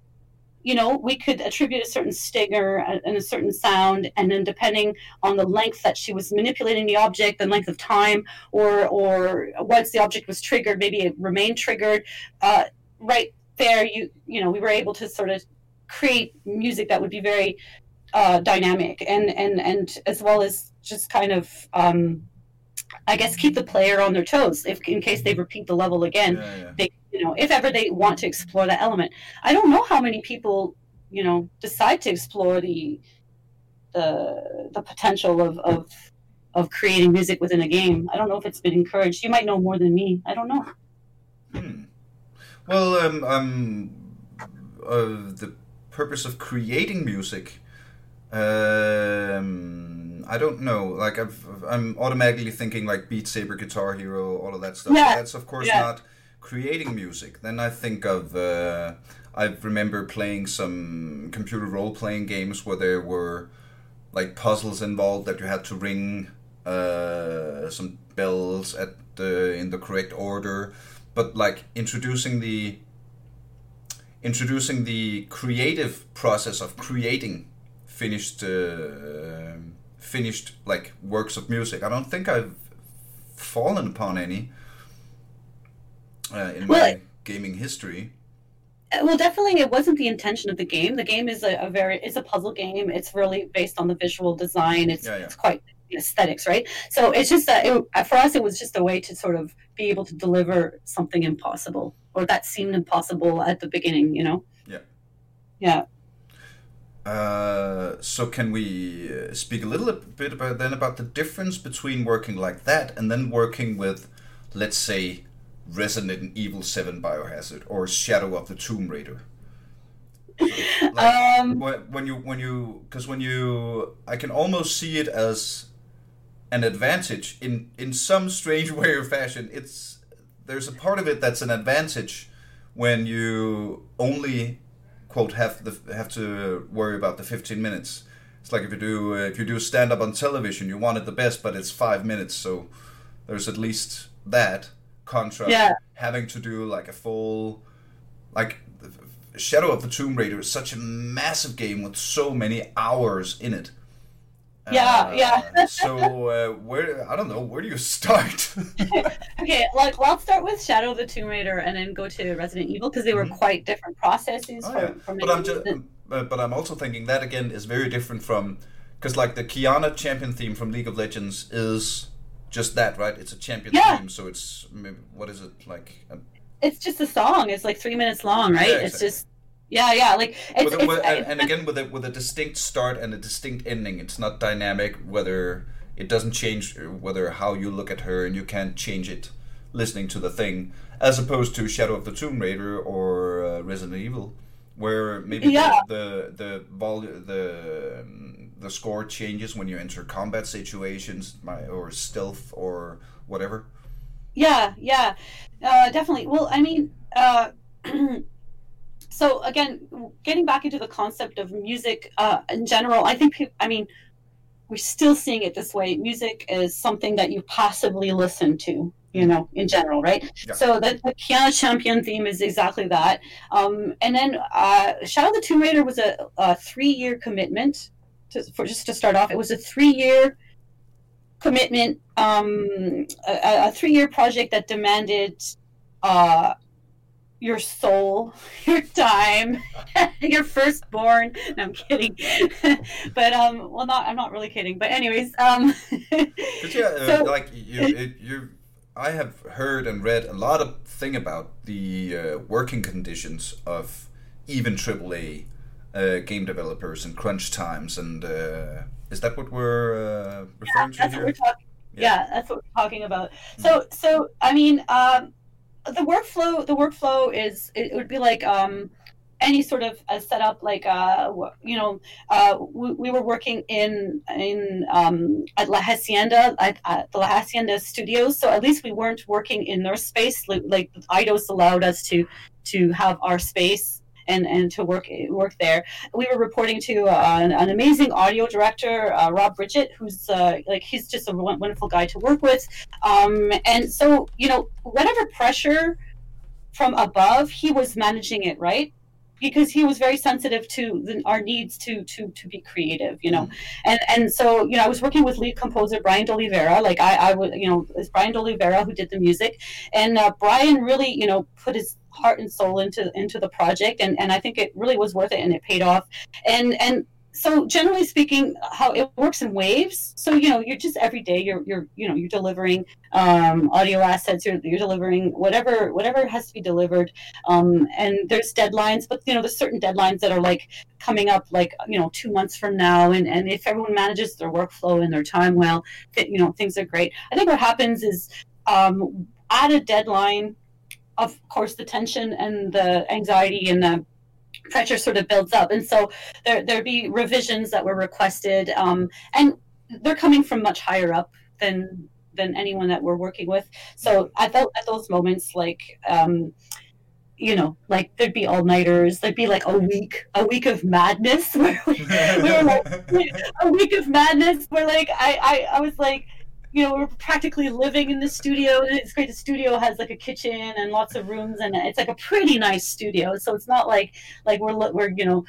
B: you know we could attribute a certain stinger and a certain sound and then depending on the length that she was manipulating the object the length of time or or once the object was triggered maybe it remained triggered uh, right there you you know we were able to sort of create music that would be very uh, dynamic and and and as well as just kind of um, I guess keep the player on their toes if in case they repeat the level again.
A: Yeah, yeah.
B: they you know if ever they want to explore that element. I don't know how many people you know decide to explore the the the potential of of of creating music within a game. I don't know if it's been encouraged. You might know more than me. I don't know.
A: Hmm. Well, um, um, uh, the purpose of creating music, um, I don't know. Like, I've, I'm automatically thinking like Beat Saber, Guitar Hero, all of that stuff.
B: Yeah.
A: That's of course
B: Yeah.
A: not creating music. Then I think of. Uh, I remember playing some computer role playing games where there were like puzzles involved that you had to ring uh, some bells at the in the correct order but like introducing the introducing the creative process of creating finished uh, finished like works of music. I don't think i've fallen upon any uh, in
B: Well,
A: my gaming history.
B: Uh, well definitely it wasn't the intention of the game. The game is a, a very it's a puzzle game. It's really based on the visual design. It's,
A: Yeah, yeah.
B: it's quite aesthetics right so it's just that it, for us it was just a way to sort of be able to deliver something impossible or that seemed impossible at the beginning you know
A: Yeah.
B: yeah
A: Uh, so can we uh, speak a little bit about then about the difference between working like that and then working with, let's say, Resident Evil Seven Biohazard or Shadow of the Tomb Raider? Like,
B: Um,
A: when when you when you because when you I can almost see it as an advantage in in some strange way or fashion. It's there's a part of it that's an advantage when you only quote have the have to worry about the 15 minutes. It's like if you do uh, if you do stand up on television, you want it the best, but it's five minutes, so there's at least that contra
B: Yeah.
A: having to do like a full like Shadow of the Tomb Raider is such a massive game with so many hours in it.
B: Yeah, yeah.
A: so uh, where I don't know where do you start?
B: okay, like well, I'll start with Shadow of the Tomb Raider and then go to Resident Evil because they were
A: Mhm.
B: quite different processes.
A: Oh,
B: from,
A: yeah.
B: from
A: But I'm just, but, but I'm also thinking that again is very different from because like the Qiyana champion theme from League of Legends is just that, right? It's a champion
B: Yeah.
A: theme, so it's maybe- what is it like? Um,
B: it's just a song. It's like three minutes long, right?
A: Yeah,
B: It's just yeah, yeah. Like it's,
A: with,
B: it's
A: with, and, again with a with a distinct start and a distinct ending. It's not dynamic. Whether it doesn't change whether how you look at her and you can't change it listening to the thing, as opposed to Shadow of the Tomb Raider or uh, Resident Evil, where maybe
B: Yeah.
A: the the the vol- the um, the score changes when you enter combat situations, my, or stealth or whatever.
B: Yeah, yeah, uh, definitely. Well, I mean, uh, so again, getting back into the concept of music uh, in general, I think, I mean, we're still seeing it this way. Music is something that you passively listen to, you know, in general, right?
A: Yeah.
B: So the, the Qiyana Champion theme is exactly that. Um, and then uh, Shadow of the Tomb Raider was a, a three-year commitment. To, for just to start off, it was a three-year commitment, um, a, a three-year project that demanded uh, your soul, your time, your firstborn. No, I'm kidding, but um, well, not I'm not really kidding. But anyways, um,
A: yeah, uh,
B: So-
A: like you, it, you, I have heard and read a lot of thing about the uh, working conditions of even AAA uh, game developers and crunch times, and uh, is that what we're uh, referring to
B: that's what
A: here?
B: we're talking.
A: Yeah.
B: Yeah. that's what we're talking about. So, so I mean, um, the workflow, the workflow is it would be like um, any sort of a setup, like uh, you know, uh, we, we were working in in um, at La Hacienda, at, at the La Hacienda studios. So at least we weren't working in their space. Like, like Eidos allowed us to to have our space. And, and to work work there, we were reporting to uh, an, an amazing audio director, uh, Rob Bridgett, who's uh, like he's just a wonderful guy to work with. Um, and so you know, whatever pressure from above, he was managing it right because he was very sensitive to the, our needs to to to be creative, you know. And and so you know, I was working with lead composer Brian D'Oliveira. Like I I would you know, it's Brian D'Oliveira who did the music, and uh, Brian really you know put his heart and soul into into the project and and I think it really was worth it and it paid off and and so generally speaking how it works in waves so you know you're just every day you're you're you know you're delivering um, audio assets you're, you're delivering whatever whatever has to be delivered um, and there's deadlines but you know there's certain deadlines that are like coming up like you know two months from now and and if everyone manages their workflow and their time well you know things are great. I think what happens is um, at a deadline of course the tension and the anxiety and the pressure sort of builds up. And so there there'd be revisions that were requested um, and they're coming from much higher up than than anyone that we're working with. So at, at those moments like um, you know like there'd be all-nighters. There'd be like a week a week of madness where we, we were like a week of madness where like I, I i was like you know, we're practically living in the studio. It's great. The studio has like a kitchen and lots of rooms, and it's like a pretty nice studio. So it's not like like we're we're you know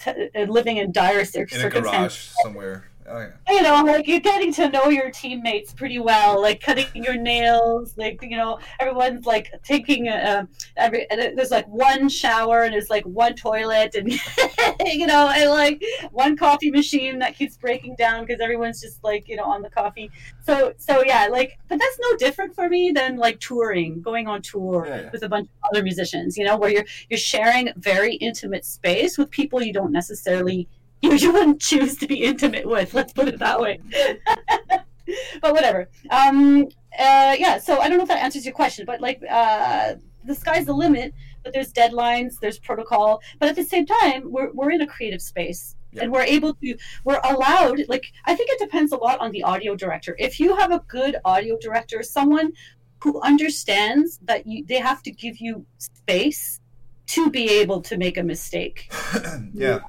B: t- living in dire cir-
A: In a
B: circumstances.
A: garage somewhere. Oh yeah.
B: You know, like you're getting to know your teammates pretty well, like cutting your nails. Like you know, everyone's like taking a, every. and There's like one shower and there's like one toilet, and you know, and like one coffee machine that keeps breaking down because everyone's just like you know on the coffee. So so yeah, like but that's no different for me than like touring, going on tour
A: Yeah, yeah.
B: with a bunch of other musicians. You know, where you're you're sharing very intimate space with people you don't necessarily you wouldn't choose to be intimate with. Let's put it that way. but whatever. Um, uh, yeah. So I don't know if that answers your question, but like uh, the sky's the limit. But there's deadlines, there's protocol. But at the same time, we're we're in a creative space.
A: Yeah.
B: And we're able to, we're allowed, like, I think it depends a lot on the audio director. If you have a good audio director, someone who understands that you, they have to give you space to be able to make a mistake.
A: yeah.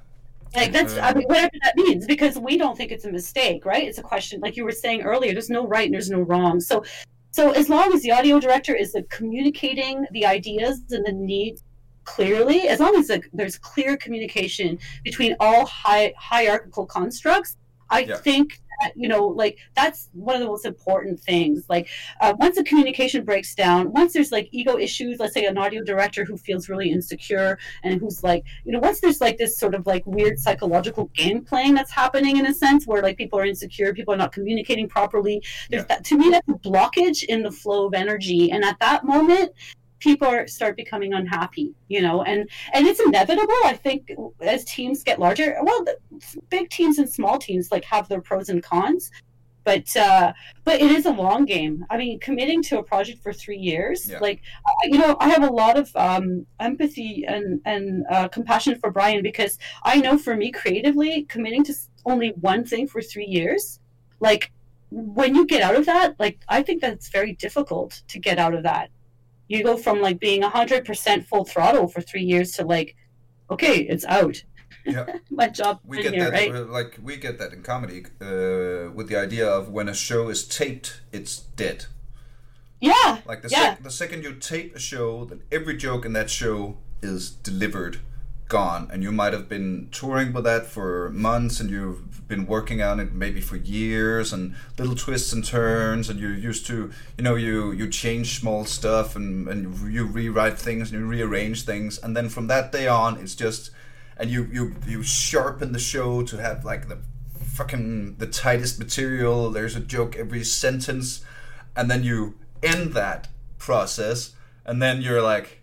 B: Like that's I mean, whatever that means, because we don't think it's a mistake, right? It's a question, like you were saying earlier. There's no right and there's no wrong. So, so as long as the audio director is like, communicating the ideas and the needs clearly, as long as like, there's clear communication between all hi- hierarchical constructs, I
A: Yeah.
B: think that, you know, like that's one of the most important things. Like uh, once the communication breaks down, once there's like ego issues, let's say an audio director who feels really insecure and who's like, you know, once there's like this sort of like weird psychological game playing that's happening in a sense where like people are insecure, people are not communicating properly. There's
A: Yeah.
B: that to me that's a blockage in the flow of energy. And at that moment, people are, start becoming unhappy, you know, and and it's inevitable. I think as teams get larger, well, the big teams and small teams like have their pros and cons. But uh, but it is a long game. I mean, committing to a project for three years,
A: Yeah.
B: like you know, I have a lot of um, empathy and and uh, compassion for Brian because I know for me creatively, committing to only one thing for three years, like when you get out of that, like I think that's very difficult to get out of that. You go from like being hundred percent full throttle for three years to like, okay, it's out.
A: Yeah.
B: My job
A: We get
B: here,
A: that,
B: right?
A: uh, like we get that in comedy, uh, with the idea of when a show is taped, it's dead.
B: Yeah,
A: Like the,
B: Yeah.
A: sec- the second you tape a show, then every joke in that show is delivered, gone. And you might have been touring with that for months, and you've been working on it maybe for years, and little twists and turns, and you're used to, you know, you you change small stuff, and and you rewrite things, and you rearrange things, and then from that day on, it's just, and you you you sharpen the show to have like the fucking the tightest material. There's a joke every sentence, and then you end that process, and then you're like,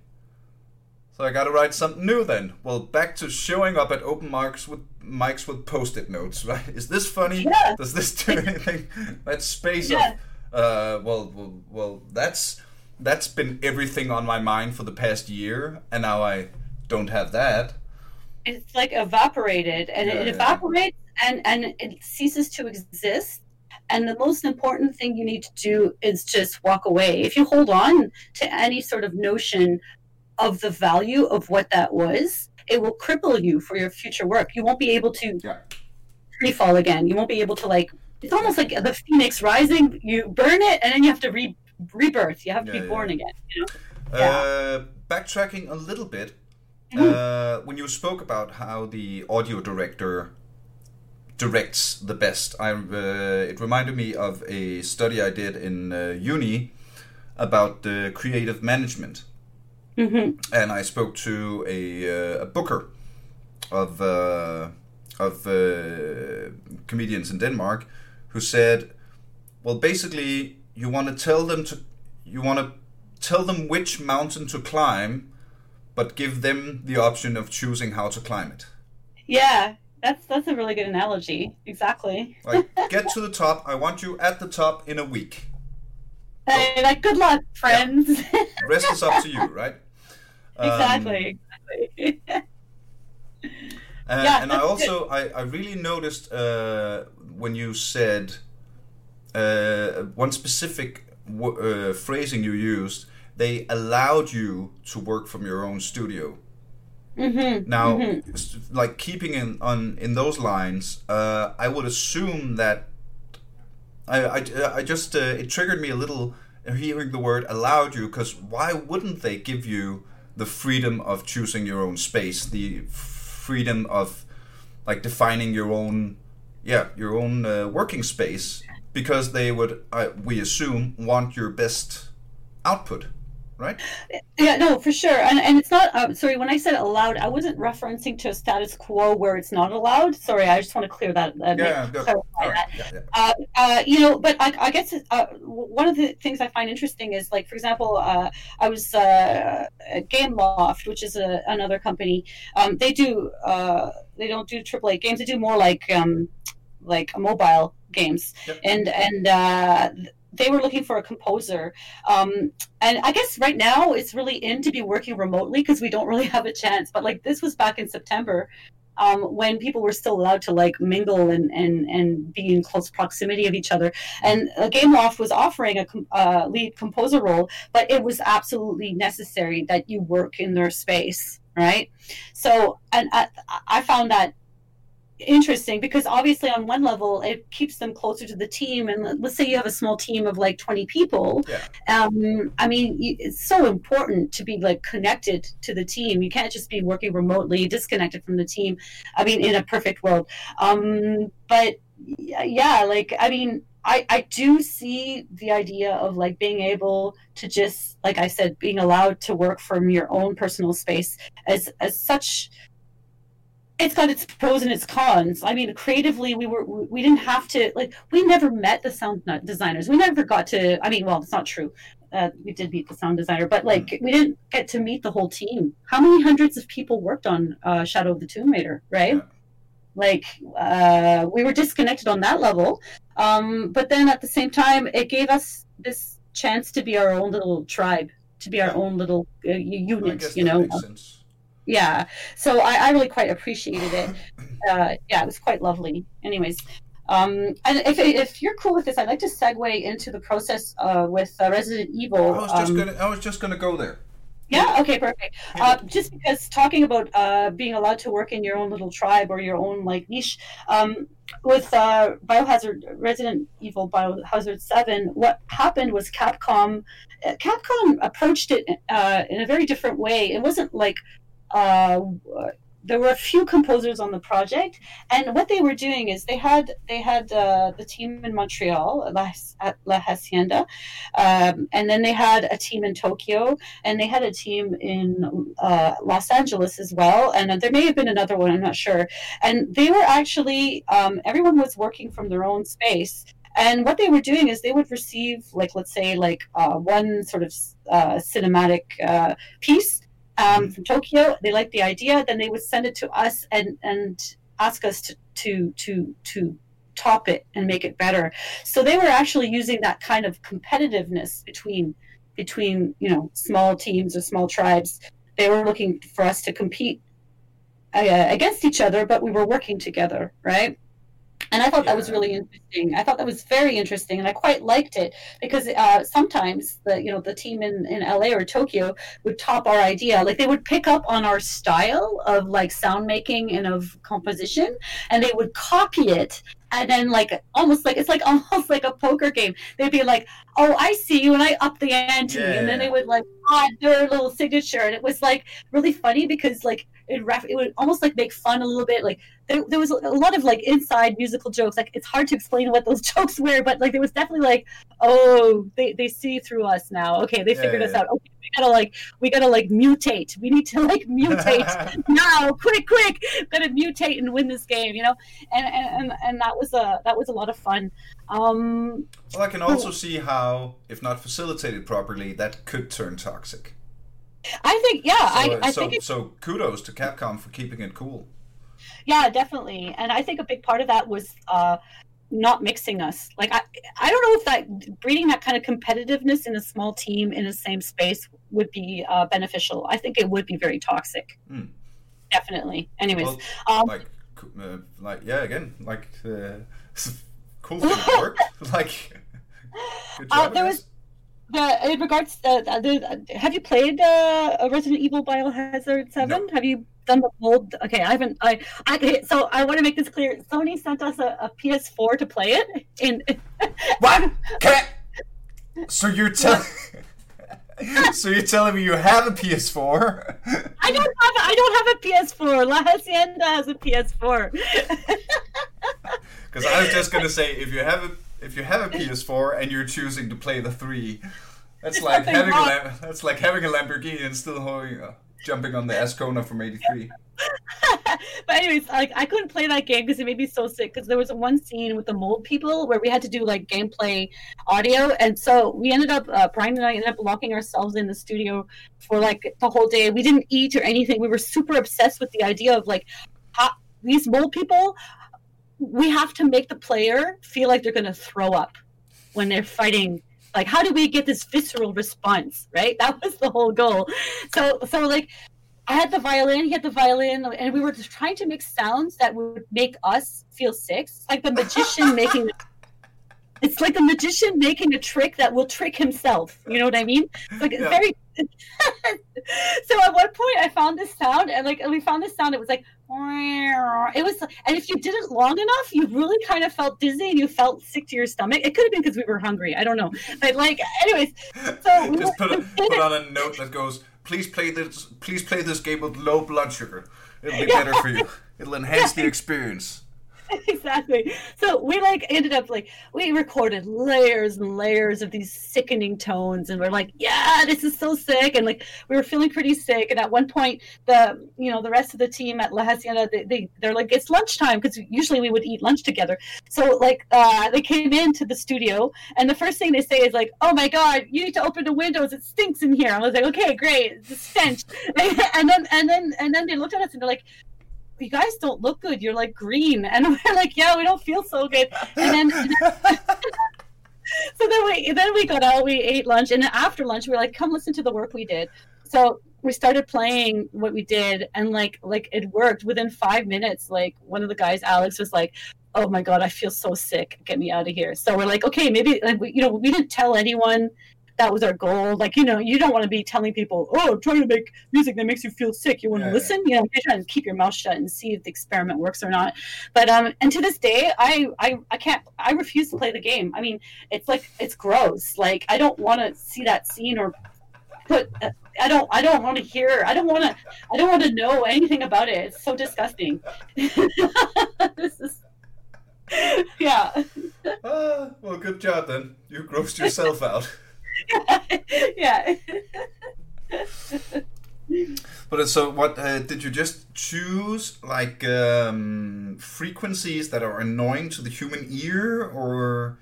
A: so I got to write something new then. Well, back to showing up at open mics with mics with post-it notes. Right? Is this funny?
B: Yeah.
A: Does this do anything? that space
B: Yeah.
A: of, uh, well, well, well, that's that's been everything on my mind for the past year, and now I don't have that.
B: it's like evaporated and
A: Yeah,
B: it
A: yeah.
B: evaporates and and it ceases to exist and the most important thing you need to do is just walk away if you hold on to any sort of notion of the value of what that was it will cripple you for your future work. You won't be able to
A: Yeah.
B: free fall again. You won't be able to like it's almost like the phoenix rising you burn it and then you have to re- rebirth. You have to
A: Yeah,
B: be born again you know?
A: Uh, backtracking a little bit,
B: Mhm.
A: uh, when you spoke about how the audio director directs the best, I uh, it reminded me of a study I did in uh, uni about uh, creative management,
B: hmm
A: and I spoke to a, uh, a booker of uh, of uh, comedians in Denmark who said, "Well, basically, you want to tell them to you want to tell them which mountain to climb, but give them the option of choosing how to climb it.
B: yeah that's that's a really good analogy exactly
A: Like, get to the top. I want you at the top in a week.
B: Hey, like, good luck, friends.
A: Rest is up to you, right? Um,
B: exactly. exactly.
A: Uh,
B: Yeah,
A: and I also I, I really noticed uh, when you said uh, one specific w- uh, phrasing you used. They allowed you to work from your own studio.
B: hmm
A: Now, s- like keeping in on in those lines, uh, I would assume that I I, I just uh, it triggered me a little hearing the word allowed you because why wouldn't they give you the freedom of choosing your own space, the freedom of like defining your own yeah your own uh, working space because they would we assume want your best output, right?
B: Yeah, no, for sure. And and it's not. Uh, sorry, when I said allowed, I wasn't referencing to a status quo where it's not allowed. Sorry, I just want to clear that. Uh,
A: yeah,
B: make,
A: right.
B: that.
A: Yeah, yeah.
B: Uh, uh, you know, but I, I guess uh, one of the things I find interesting is, like, for example, uh, I was uh, at Gameloft, which is a, another company. Um, they do. Uh, they don't do AAA games. They do more like um, like mobile games,
A: Yep.
B: and and uh, they were looking for a composer. Um, and I guess right now it's really in to be working remotely because we don't really have a chance. But like this was back in September. Um, when people were still allowed to like mingle and, and, and be in close proximity of each other, and uh, Gameloft was offering a com- uh, lead composer role, but it was absolutely necessary that you work in their space, right? So, and I, I found that interesting because obviously on one level it keeps them closer to the team. And let- let's say you have a small team of like 20 people
A: Yeah.
B: um, i mean it's so important to be like connected to the team. You can't just be working remotely disconnected from the team. I mean in a perfect world. Um, but yeah like i mean I, I do see the idea of like being able to just like I said being allowed to work from your own personal space as as such it's got its pros and its cons. I mean, creatively, we were we didn't have to like we never met the sound designers. We never got to. I mean, well, it's not true. Uh, we did meet the sound designer, but like we didn't get to meet the whole team. How many hundreds of people worked on uh, Shadow of the Tomb Raider, right?
A: Yeah.
B: Like uh, we were disconnected on that level, um, but then at the same time, it gave us this chance to be our own little tribe, to be our own little uh, unit. You know. Yeah. So I, I really quite appreciated it. Uh, yeah it was quite lovely. Anyways um, and if, if you're cool with this i'd like to segue into the process uh, with uh, resident evil
A: I was just
B: um,
A: gonna. I was just gonna go there.
B: yeah? Okay perfect. Uh, just because talking about uh, being allowed to work in your own little tribe or your own like niche um, with uh, biohazard resident evil biohazard 7 what happened was capcom uh, capcom approached it uh, in a very different way. It wasn't like uh, there were a few composers on the project, and what they were doing is they had they had uh, the team in Montreal La, at La Hacienda, um, and then they had a team in Tokyo, and they had a team in uh, Los Angeles as well, and there may have been another one, I'm not sure. And they were actually um, everyone was working from their own space. And what they were doing is they would receive, like, let's say, like uh, one sort of uh, cinematic uh, piece um, from Tokyo. They liked the idea, then they would send it to us and and ask us to to to to top it and make it better. So they were actually using that kind of competitiveness between between you know small teams or small tribes. They were looking for us to compete uh, against each other, but we were working together, right? And I thought that was really interesting. I thought that was very interesting, and I quite liked it because uh, sometimes the you know the team in, in LA or Tokyo would top our idea. Like they would pick up on our style of like sound making and of composition, and they would copy it. And then, like almost like it's like almost like a poker game. They'd be like, "Oh, I see you," and I up the ante, and then they would like add their little signature, and it was like really funny because like it ref- it would almost like make fun a little bit. Like there, there was a lot of like inside musical jokes. Like it's hard to explain what those jokes were, but like there was definitely like, oh, they, they see through us now. Okay, they
A: Yeah,
B: figured us
A: yeah.
B: out. Okay, gotta like we gotta like mutate. We need to like mutate now, quick, quick. Gotta mutate and win this game, you know. And and and, that was a that was a lot of fun. Um,
A: Well, I can also see how, if not facilitated properly, that could turn toxic.
B: I think yeah,
A: So,
B: I, I
A: so,
B: think it,
A: so kudos to Capcom for keeping it cool.
B: yeah, definitely. And I think a big part of that was uh not mixing us. Like I I don't know if that breeding that kind of competitiveness in a small team in the same space would be uh, beneficial. I think it would be very toxic.
A: Hmm.
B: Definitely. Anyways,
A: Well,
B: um,
A: like, uh, like yeah, again, like uh, cool worked. like, good
B: Uh, there was- the in regards to the, have you played uh, Resident Evil Biohazard Seven? Have you done the bold? Okay, I haven't. I, I okay, so I want to make this clear. Sony sent us a, a PS4 to play it, and
A: What? I... So you're telling. so you're telling me you have a PS4?
B: I don't have I don't have a PS4. La Hacienda has a PS4.
A: Because I was just gonna say, if you have a if you have a PS4 and you're choosing to play the three, That's
B: There's
A: like having a
B: wrong.
A: That's like having a Lamborghini and still holding, uh, jumping on the Ascona from '83.
B: but anyways, like I couldn't play that game because it made me so sick. Because there was one scene with the mold people where we had to do like gameplay audio, and so we ended up uh, Brian and I ended up locking ourselves in the studio for like the whole day. We didn't eat or anything. We were super obsessed with the idea of like how, these mold people. We have to make the player feel like they're going to throw up when they're fighting. Like, how do we get this visceral response? Right? That was the whole goal. So, so like I had the violin, he had the violin, and we were just trying to make sounds that would make us feel sick. It's like the magician making. It's like the magician making a trick that will trick himself. You know what I mean? It's like
A: Yeah.
B: very. so at one point, I found this sound, and like we found this sound. It was like it was, and if you did it long enough, you really kind of felt dizzy and you felt sick to your stomach. It could have been because we were hungry. I don't know, but like, anyways, so we
A: Just
B: were-
A: put, a, put on a note that goes, "Please play this. Please play this game with low blood sugar. It'll be
B: Yeah.
A: better for you. It'll enhance the experience."
B: exactly. So we like ended up like we recorded layers and layers of these sickening tones, and we're like, yeah, this is so sick, and like we were feeling pretty sick. And at one point, the you know the rest of the team at La Hacienda, they, they they're like, it's lunchtime because usually we would eat lunch together. So like uh, they came into the studio, and the first thing they say is like, oh my god, you need to open the windows. It stinks in here. I was like, okay, great, a stench. and then and then and then they looked at us and they're like you guys don't look good. You're like green. And we're like, yeah, we don't feel so good. And then, so then we, then we got out, we ate lunch. And after lunch, we were like, come listen to the work we did. So we started playing what we did and like, like it worked within five minutes. Like one of the guys, Alex was like, oh my God, I feel so sick. Get me out of here. So we're like, okay, maybe, like, we, you know, we didn't tell anyone that was our goal. Like, you know, you don't want to be telling people, oh, I'm trying to make music that makes you feel sick. You want to
A: Yeah, yeah.
B: listen? You know, you're trying to keep your mouth shut and see if the experiment works or not. But um, and to this day, I I I can't. I refuse to play the game. I mean, it's like it's gross. Like I don't want to see that scene or put. uh, I don't. I don't want to hear. I don't want to. I don't want to know anything about it. It's so disgusting. this is. Yeah.
A: Ah, well, good job then. You grossed yourself out.
B: yeah.
A: But uh, so, what uh, did you just choose? Like um, frequencies that are annoying to the human ear, or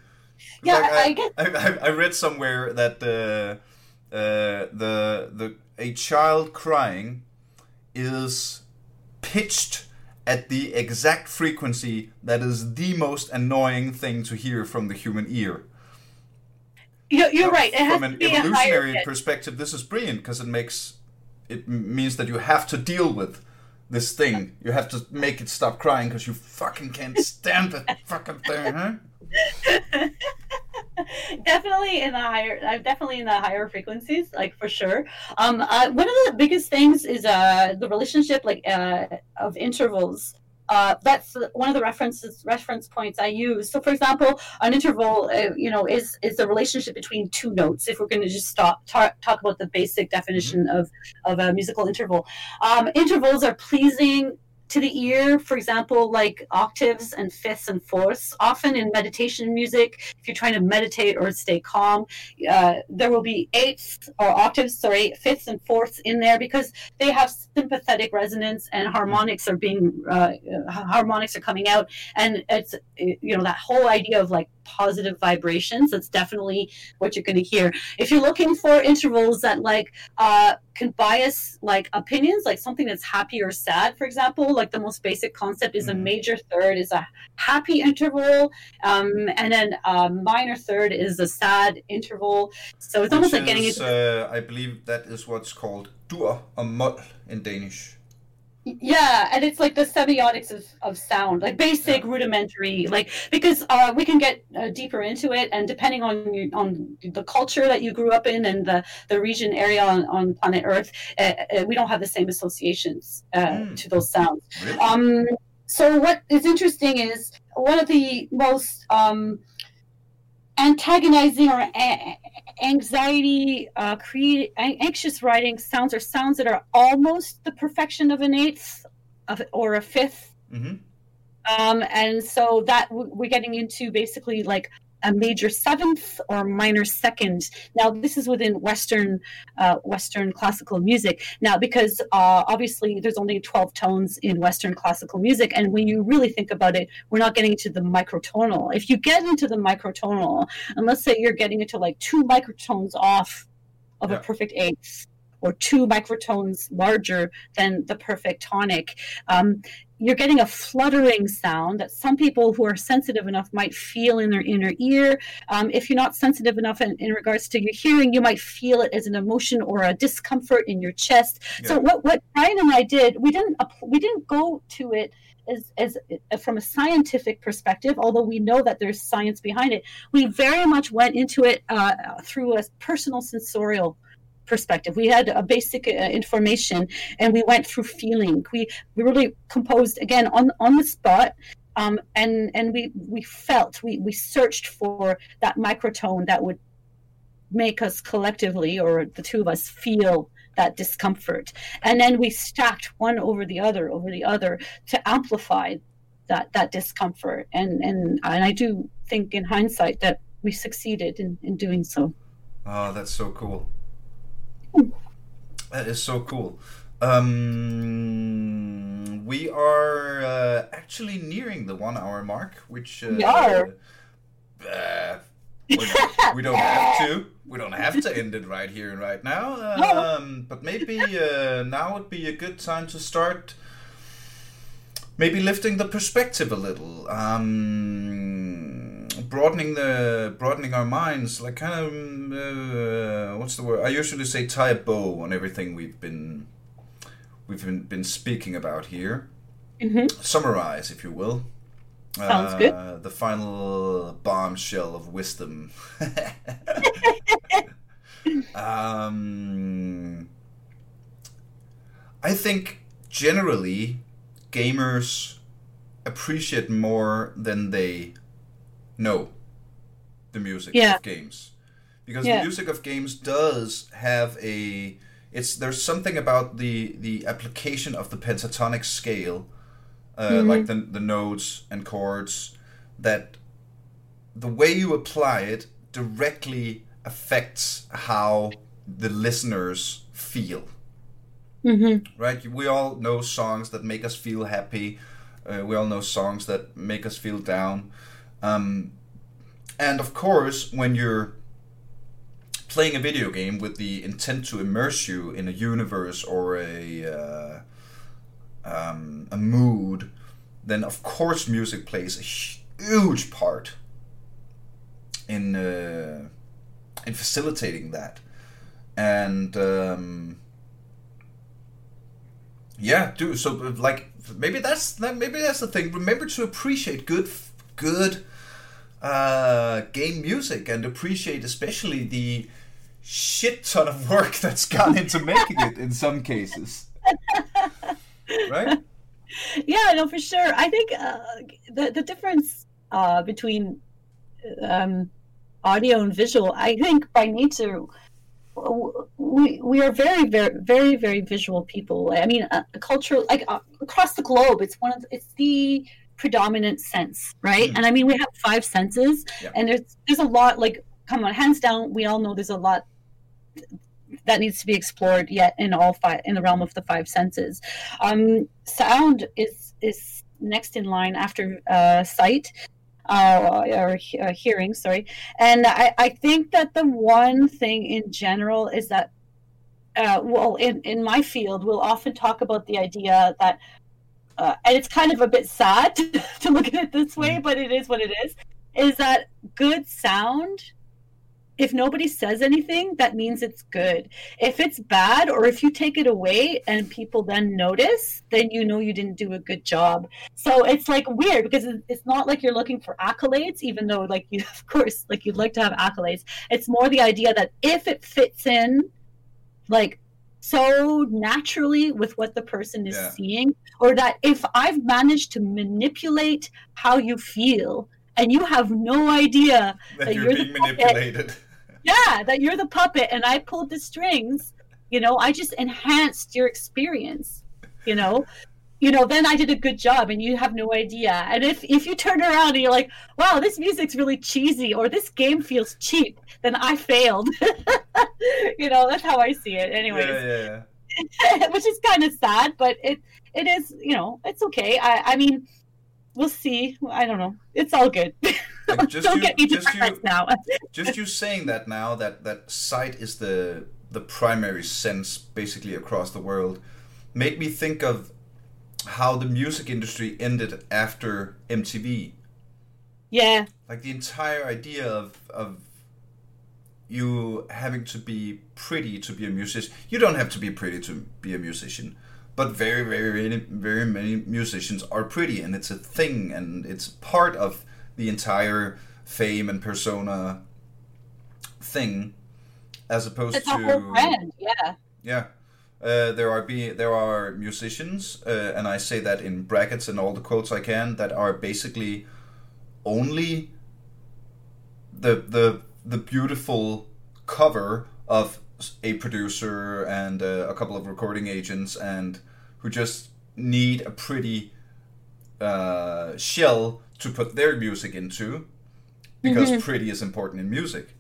B: Yeah,
A: Like,
B: I, I.
A: I, I, I read somewhere that uh, uh, the the a child crying is pitched at the exact frequency that is the most annoying thing to hear from the human ear.
B: You're, you're right.
A: From an evolutionary perspective, this is brilliant because it makes it means that you have to deal with this thing. You have to make it stop crying because you fucking can't stand that fucking thing, huh?
B: definitely in the higher uh, definitely in the higher frequencies like for sure um uh, one of the biggest things is uh the relationship like uh of intervals uh, that's one of the references reference points I use. So, for example, an interval, uh, you know, is is the relationship between two notes. If we're going to just stop talk, talk about the basic definition of of a musical interval, um, intervals are pleasing to the ear. For example, like octaves and fifths and fourths. Often in meditation music, if you're trying to meditate or stay calm, uh, there will be eighths or octaves, sorry, fifths and fourths in there because they have sympathetic resonance and harmonics are being uh, harmonics are coming out, and it's you know that whole idea of like positive vibrations. That's definitely what you're going to hear. If you're looking for intervals that like uh, can bias like opinions, like something that's happy or sad, for example, like the most basic concept is a
A: Mhm.
B: major third is a happy interval, um, and then a minor third is a sad interval. So it's almost
A: Which
B: like getting into
A: uh, I believe that is what's called dur or mol in Danish.
B: Yeah, and it's like the semiotics of, of sound, like basic rudimentary, like because uh, we can get uh, deeper into it, and depending on on the culture that you grew up in and the, the region area on, on planet Earth, uh, uh, we don't have the same associations uh,
A: Mm.
B: to those sounds.
A: Really?
B: Um, so what is interesting is one of the most um, antagonizing or a- anxiety uh, create an- anxious writing sounds are sounds that are almost the perfection of an eighth of, or a fifth.
A: Hmm
B: um, and so that w- we're getting into basically like a major seventh or minor second. Now, this is within Western uh, Western classical music. Now, because uh, obviously there's only 12 tones in Western classical music, and when you really think about it, we're not getting into the microtonal. If you get into the microtonal, and let's say you're getting into like two microtones off of
A: Yeah.
B: a perfect eighth. Or two microtones larger than the perfect tonic. Um, you're getting a fluttering sound that some people who are sensitive enough might feel in their inner ear. Um, if you're not sensitive enough in, in regards to your hearing, you might feel it as an emotion or a discomfort in your chest. So what what Brian and I did, we didn't we didn't go to it as as uh, from a scientific perspective, although we know that there's science behind it. We very much went into it uh, through a personal sensorial perspective. We had a basic uh, information, and we went through feeling. We we really composed again on on the spot. Um, and and we we felt we we searched for that microtone that would make us collectively or the two of us feel that discomfort and then we stacked one over the other over the other to amplify that that discomfort and and and i do think in hindsight that we succeeded in in doing so
A: Oh, that's so cool. That is so cool. Um, we are uh, actually nearing the one hour mark, which uh,
B: We are.
A: Uh, we don't- we don't have to. We don't have to end it right here and right now. Um, but maybe uh, now would be a good time to start. Maybe lifting the perspective a little, um, broadening the broadening our minds, like kind of uh, what's the word? I usually say tie a bow on everything we've been we've been, been speaking about here.
B: hmm
A: Summarize, if you will.
B: Sounds
A: uh,
B: good.
A: The final bombshell of wisdom. um, I think generally gamers appreciate more than they know the music
B: Yeah.
A: of games because
B: Yeah.
A: the music of games does have a it's there's something about the the application of the pentatonic scale uh,
B: Mhm.
A: like the, the notes and chords that the way you apply it directly affects how the listeners feel
B: hmm
A: right? We all know songs that make us feel happy. Uh, we all know songs that make us feel down. Um, and of course, when you're playing a video game with the intent to immerse you in a universe or a uh, um, a mood, then of course music plays a huge part in uh, in facilitating that. And um, yeah, do so. Like maybe that's maybe that's the thing. Remember to appreciate good, good uh, game music and appreciate especially the shit ton of work that's gone into making it in some cases. Right?
B: yeah no for sure i think uh, the, the difference uh, between um, audio and visual i think by nature we, we are very very very very visual people i mean uh, culture like uh, across the globe it's one of the, it's the predominant sense right
A: Mhm.
B: and i mean we have five senses
A: Yeah.
B: and there's there's a lot like come on hands down we all know there's a lot that needs to be explored yet in all five in the realm of the five senses um, sound is is next in line after uh, sight uh, or uh, hearing sorry and I, I think that the one thing in general is that uh, well in, in my field we'll often talk about the idea that uh, and it's kind of a bit sad to look at it this way but it is what it is is that good sound if nobody says anything that means it's good. If it's bad or if you take it away and people then notice then you know you didn't do a good job. So it's like weird because it's not like you're looking for accolades even though like you of course like you'd like to have accolades. It's more the idea that if it fits in like so naturally with what the person is
A: Yeah.
B: seeing or that if i've managed to manipulate how you feel and you have no idea
A: That
B: That
A: you're
B: you're the puppet.
A: manipulated.
B: yeah that you're the puppet and i pulled the strings you know i just enhanced your experience you know you know, then I did a good job and you have no idea. And if if you turn around and you're like, wow, this music's really cheesy or this game feels cheap, then I failed. you know, that's how I see it. Anyways.
A: Yeah, yeah, yeah.
B: Which is kind of sad, but it it is, you know, it's okay. I I mean, we'll see. I don't know. It's all good.
A: Like, just
B: don't
A: you,
B: get me
A: just you,
B: now.
A: just you saying that now that that sight is the the primary sense basically across the world made me think of how the music industry ended after MTV.
B: yeah.
A: Like the entire idea of of you having to be pretty to be a musician. You don't have to be pretty to be a musician, but very, very, very, very many musicians are pretty, and it's a thing, and it's part of the entire fame and persona thing, as opposed
B: It's
A: to
B: a whole brand. Yeah.
A: yeah. Uh, there are be there are musicians, uh, and I say that in brackets and all the quotes I can that are basically only the the the beautiful cover of a producer and uh, a couple of recording agents, and who just need a pretty uh, shell to put their music into, because
B: Mhm.
A: pretty is important in music.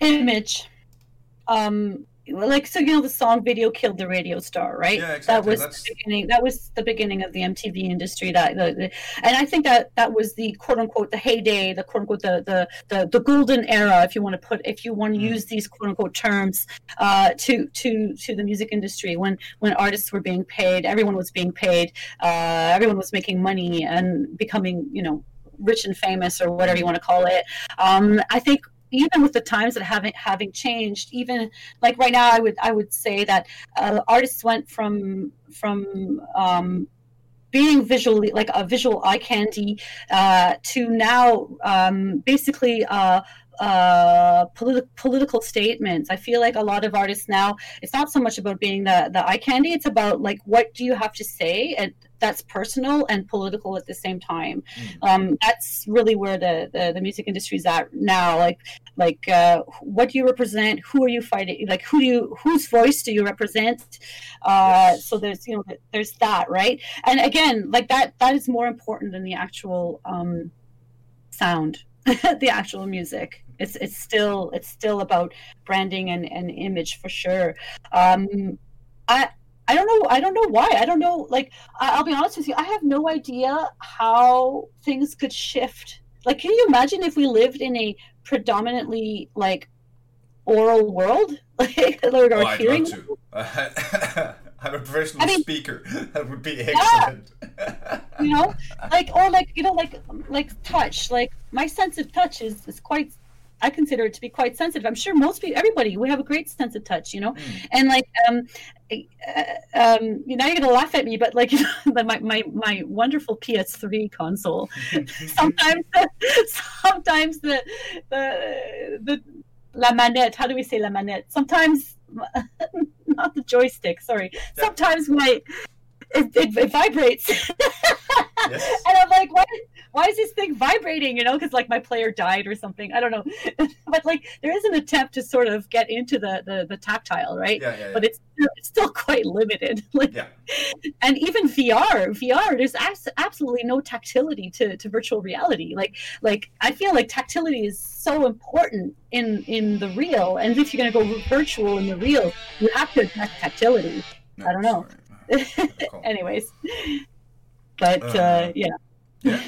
B: Image. Um, like so, you know, the song "Video Killed the Radio Star," right?
A: Yeah, exactly.
B: That was
A: That's-
B: the beginning. That was the beginning of the MTV industry. That, the, the, and I think that that was the quote unquote the heyday, the quote unquote the the the, the golden era, if you want to put, if you want to
A: Mm.
B: use these quote unquote terms, uh, to to to the music industry when when artists were being paid, everyone was being paid, uh, everyone was making money and becoming, you know, rich and famous or whatever you want to call it. Um, I think even with the times that having having changed, even like right now, I would I would say that uh, artists went from from um, being visually like a visual eye candy uh, to now um, basically uh, uh, politi- political statements. I feel like a lot of artists now, it's not so much about being the, the eye candy, it's about like what do you have to say and that's personal and political at the same time.
A: Mm.
B: Um, that's really where the, the, the music industry is at now. Like like uh, what do you represent? Who are you fighting? Like who do you whose voice do you represent? Uh,
A: Yes.
B: So there's you know there's that right. And again, like that that is more important than the actual um, sound, the actual music. It's it's still it's still about branding and, and image for sure. Um, I I don't know I don't know why I don't know like I- I'll be honest with you I have no idea how things could shift. Like, can you imagine if we lived in a predominantly like oral world, like or
A: Oh, I'd
B: hearing?
A: love to. I'm a professional
B: I mean-
A: speaker. That would be excellent.
B: you know like or like you know like like touch like my sense of touch is is quite i consider it to be quite sensitive. I'm sure most people everybody we have a great sense of touch you know?
A: Mm.
B: and like um uh, um you know you're gonna laugh at me but like my my, my wonderful ps3 console. Sometimes sometimes the the the la manette how do we say la manette? Sometimes not the joystick sorry. Sometimes my it, it, it vibrates
A: Yes.
B: and i'm like why why is this thing vibrating? You know because like my player died or something. I don't know. But like there is an attempt to sort of get into the the, the tactile right?
A: Yeah, yeah, yeah.
B: but it's it's still quite limited. Like
A: Yeah.
B: and even vr vr there's abs- absolutely no tactility to, to virtual reality. Like like i feel like tactility is so important in in the real. And if you're going to go virtual in the real you have to address tactility.
A: No,
B: I don't know. Anyways but uh,
A: Uh,
B: yeah
A: Yeah.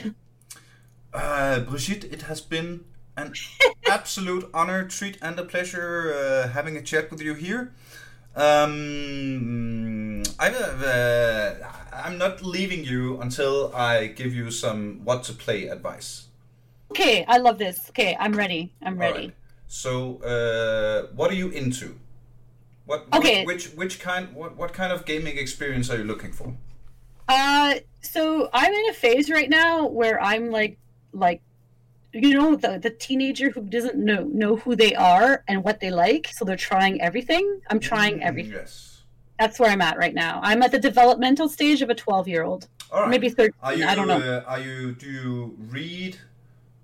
A: Uh, Brigitte, it has been an absolute honor, treat, and a pleasure uh, having a chat with you here. Um, I, uh, I'm not leaving you until I give you some what to play advice.
B: okay i love this okay i'm ready i'm ready
A: right. So, uh, what are you into? What,
B: Okay.
A: which which kind what, what kind of gaming experience are you looking for?
B: Uh, so I'm in a phase right now where I'm like, like, you know, the the teenager who doesn't know know who they are and what they like, so they're trying everything. I'm trying
A: Mm,
B: everything.
A: Yes.
B: That's where I'm at right now. I'm at the developmental stage of a 12 year old,
A: right.
B: maybe 13.
A: Are you?
B: I don't know.
A: Uh, are you? Do you read?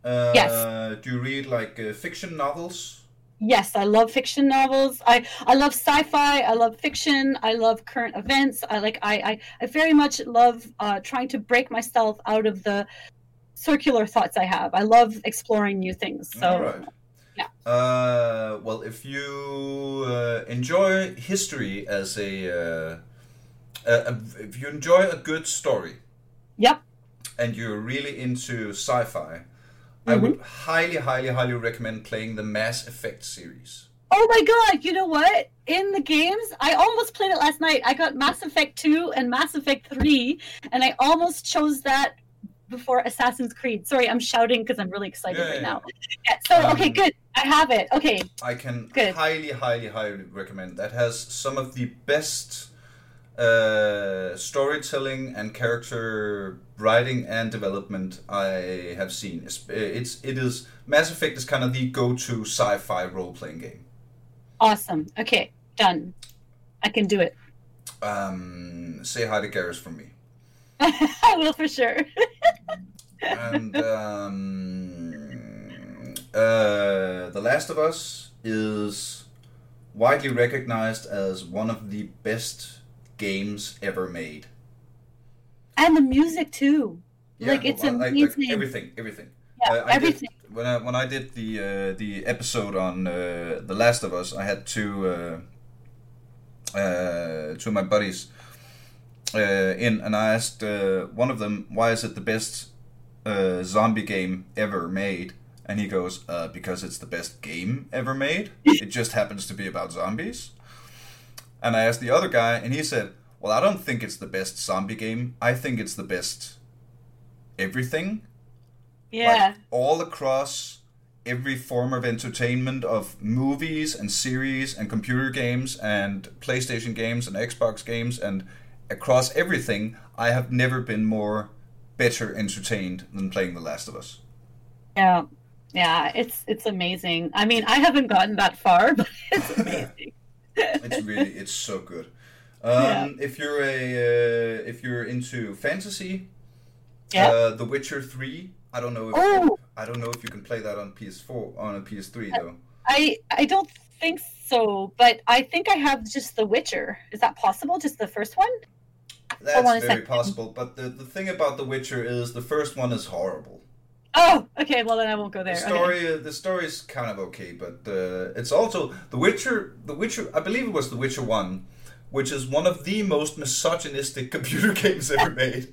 A: Uh,
B: Yes.
A: Do you read like uh, fiction novels?
B: Yes, I love fiction novels. I I love sci-fi. I love fiction. I love current events. I like I I, I very much love uh, trying to break myself out of the circular thoughts I have. I love exploring new things. So.
A: All right.
B: yeah.
A: Uh, well, if you uh, enjoy history as a, uh, uh, if you enjoy a good story
B: Yep.
A: and you're really into sci-fi, I would highly, highly, highly recommend playing the Mass Effect series.
B: Oh my god, you know what? In the games, I almost played it last night. I got Mass Effect 2 and Mass Effect 3, and I almost chose that before Assassin's Creed. Sorry, I'm shouting because I'm really excited
A: Yeah,
B: right
A: yeah,
B: now. Yeah, so, okay,
A: Um,
B: good. I have it. Okay.
A: I can
B: Good.
A: highly, highly, highly recommend. That has some of the best uh, storytelling and character writing and development I have seen. It's, it's it is Mass Effect is kind of the go-to sci-fi role-playing game.
B: Awesome. Okay, done. I can do it.
A: Um, say hi to Garrus from me.
B: I will for sure.
A: and um, uh, The Last of Us is widely recognized as one of the best games ever made.
B: And the music too. like it's
A: well,
B: amazing.
A: everything, everything.
B: Yeah,
A: Uh,
B: everything.
A: Did, when I when I did the uh, the episode on uh, The Last of Us, I had two uh, uh, two of my buddies uh, in, and I asked uh, one of them, "Why is it the best uh, zombie game ever made?" And he goes, uh, "Because it's the best game ever made. it just happens to be about zombies." And I asked the other guy, and he said, "Well, I don't think it's the best zombie game. I think it's the best everything."
B: yeah.
A: like, all across every form of entertainment of movies and series and computer games and PlayStation games and Xbox games and across everything, I have never been more better entertained than playing The Last of Us.
B: Yeah. Yeah, it's it's amazing. I mean, I haven't gotten that far, but it's amazing.
A: It's really it's so good. Um, If you're a uh, if you're into fantasy,
B: Yeah.
A: uh, The Witcher Three. I don't know if
B: Oh.
A: I don't know if you can play that on PS4 on a PS3 though.
B: I I don't think so, but I think I have just The Witcher. Is that possible? Just the first one?
A: That's
B: on
A: very possible, but the, the thing about The Witcher is the first one is horrible.
B: Oh, okay. Well, then I won't go there.
A: The story, uh, the story is kind of okay, but uh, it's also The Witcher. The Witcher, I believe it was The Witcher One, which is one of the most misogynistic computer games ever made.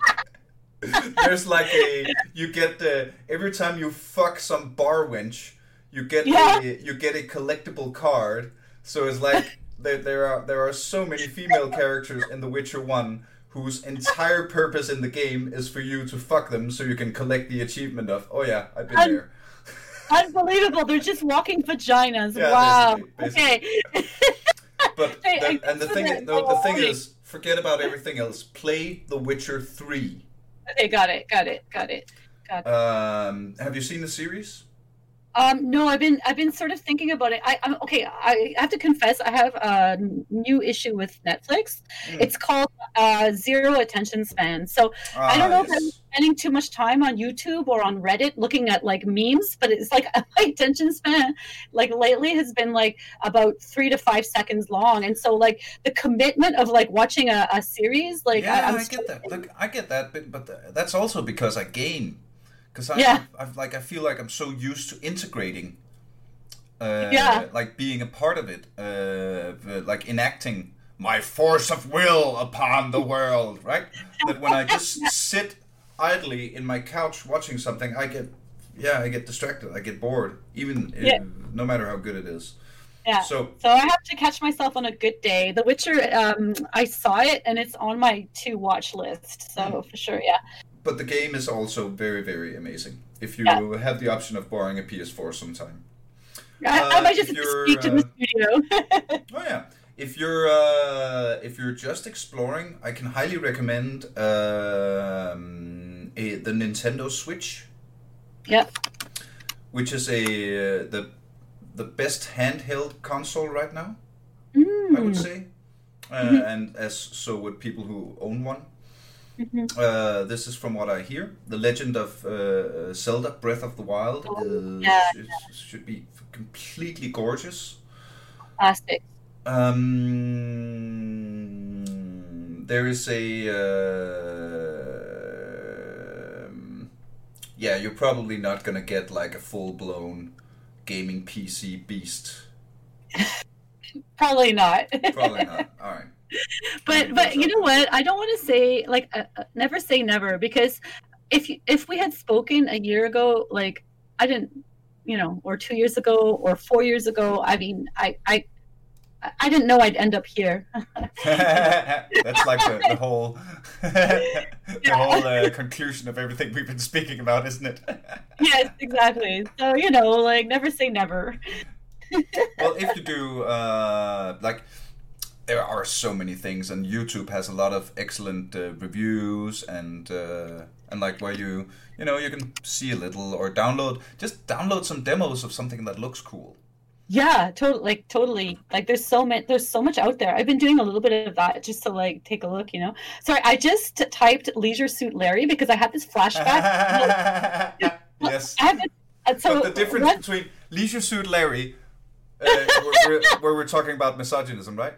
A: There's like a you get uh, every time you fuck some bar wench, you get
B: Yeah.
A: a, you get a collectible card. So it's like there, there are there are so many female characters in The Witcher One whose entire purpose in the game is for you to fuck them so you can collect the achievement of oh yeah I've been there.
B: Unbelievable. They're just walking vaginas.
A: Yeah,
B: wow.
A: basically-
B: Okay.
A: But the,
B: I-
A: and the thing the, the thing is forget about everything else. Play The Witcher Three.
B: okay. Got it. Got it. Got it. Got it.
A: Um, have you seen the series?
B: Um, no, I've been I've been sort of thinking about it. I, I'm okay. I have to confess, I have a new issue with Netflix.
A: Mm.
B: It's called uh, Zero Attention Span. So I don't know if I'm
A: Ah,
B: spending too much time on YouTube or on Reddit looking at like memes, but it's like my attention span, like lately, has been like about three to five seconds long, and so like the commitment of like watching a, a series, like
A: yeah,
B: I,
A: I get that. Look, I get that, but but th- that's also because I game. Because I,
B: Yeah.
A: I've, like I feel like I'm so used to integrating. Uh,
B: Yeah.
A: Like being a part of it, uh, like enacting my force of will upon the world, right? that when I just sit idly in my couch watching something, I get, yeah, I get distracted. I get bored, even if- no matter how good it is.
B: Yeah.
A: So
B: So I have to catch myself on a good day. The Witcher, um, I saw it and it's on my to watch list. So
A: Hmm.
B: for sure, yeah.
A: But the game is also very, very amazing. If you
B: Yeah.
A: have the option of borrowing a PS4 sometime.
B: I, I
A: Uh,
B: might just
A: if
B: have to
A: you're,
B: speak to the
A: uh,
B: studio.
A: Oh yeah. If you're uh, if you're just exploring, I can highly recommend um, a, the Nintendo Switch,
B: yep.
A: which is a uh, the the best handheld console right now. I would
B: Mm.
A: say, uh,
B: Mhm.
A: and as so would people who own one.
B: Mhm.
A: Uh, this is from what I hear. The Legend of uh, Zelda: Breath of the Wild
B: Oh,
A: is,
B: yeah,
A: is- should be completely gorgeous.
B: Plastic.
A: Um, there is a. Uh, yeah, you're probably not gonna get like a full blown gaming PC beast.
B: Probably not.
A: Probably not. All right.
B: but but you know what? I don't want to say like uh, uh, never say never because if you, if we had spoken a year ago, like I didn't, you know, or two years ago or four years ago, I mean, I I I didn't know I'd end up here.
A: That's like the, the whole the
B: Yeah.
A: whole uh, conclusion of everything we've been speaking about, isn't it?
B: yes, exactly. So you know, like never say never.
A: well, if you do, uh, like, there are so many things, and YouTube has a lot of excellent uh, reviews, and uh, and like where you you know you can see a little or download just download some demos of something that looks cool.
B: Yeah, totally. Like totally. Like there's so much. There's so much out there. I've been doing a little bit of that just to like take a look. You know. Sorry, I just typed Leisure Suit Larry because I had this flashback.
A: yes.
B: I have this, so
A: but the difference
B: what-
A: between Leisure Suit Larry, uh, where, where, where we're talking about misogynism, right?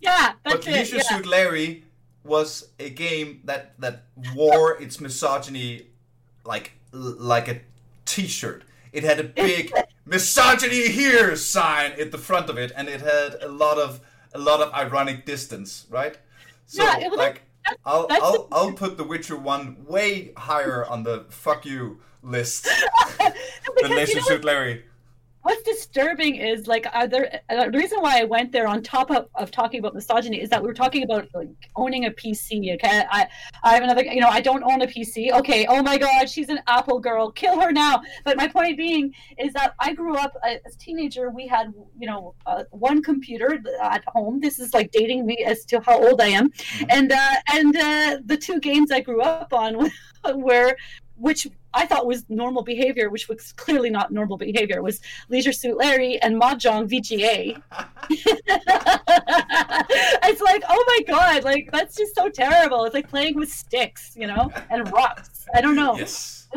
B: Yeah,
A: But
B: that's it.
A: Leisure
B: Yeah.
A: Suit Larry was a game that that wore its misogyny like like a T-shirt. It had a big "misogyny here" sign at the front of it, and it had a lot of a lot of ironic distance, right? So
B: Yeah, it was-
A: like. I'll,
B: that's-
A: I'll, I'll put The Witcher 1 way higher on the fuck you list than
B: know
A: Suit Larry.
B: What's disturbing is like are there, uh, the reason why I went there on top of, of talking about misogyny is that we were talking about like owning a PC. Okay, I I have another. You know, I don't own a PC. Okay, oh my God, she's an Apple girl. Kill her now. But my point being is that I grew up uh, as a teenager. We had you know uh, one computer at home. This is like dating me as to how old I am, and uh, and uh, the two games I grew up on were which I thought was normal behavior, which was clearly not normal behavior, was Leisure Suit Larry and Mahjong VGA. it's like, oh my god, like that's just so terrible. It's like playing with sticks, you know, and rocks. I don't know.
A: Yes.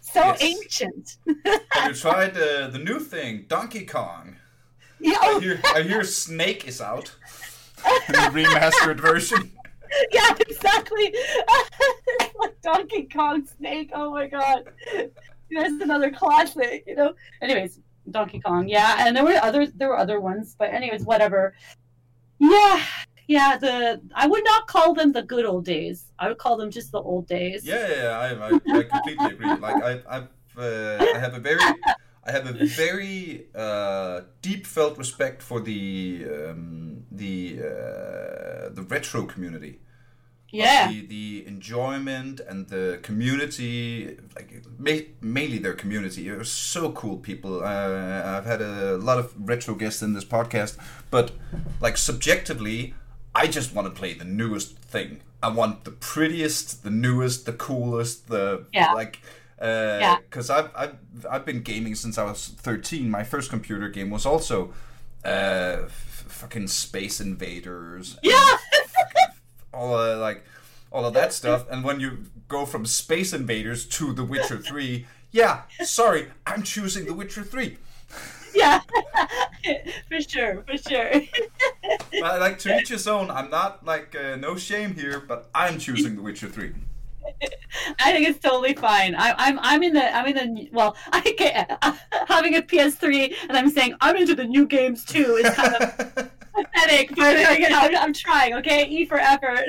B: So
A: Yes.
B: ancient.
A: Have you tried uh, the new thing, Donkey Kong?
B: Yeah,
A: I
B: oh,
A: hear, I hear Snake is out the remastered version.
B: yeah, exactly. like Donkey Kong Snake. Oh my god, that's another classic. You know. Anyways, Donkey Kong. Yeah, and there were others. There were other ones, but anyways, whatever. Yeah, yeah. The I would not call them the good old days. I would call them just the old days.
A: Yeah, yeah, yeah, I, I, I completely agree. Like I, I've, uh, I have a very, I have a very uh, deep felt respect for the um, the uh, the retro community.
B: Yeah.
A: the, the enjoyment and the community like ma- mainly their community are so cool people uh, i've had a lot of retro guests in this podcast but like subjectively i just want to play the newest thing i want the prettiest the newest the coolest the
B: Yeah.
A: like uh
B: Yeah.
A: because I've, I've i've been gaming since i was 13 my first computer game was also uh fucking space invaders
B: Yeah.
A: all uh, like all of that stuff and when you go from space invaders to the witcher 3 yeah sorry i'm choosing the witcher 3
B: yeah. for sure. For sure.
A: but like to each his own i'm not like uh, no shame here but i'm choosing the witcher 3
B: I think it's totally fine. I, I'm I'm in the I'm in the well. I get having a PS3 and I'm saying I'm into the new games too. Is kind of pathetic, but uh, you know, I'm, I'm trying. Okay, E for effort.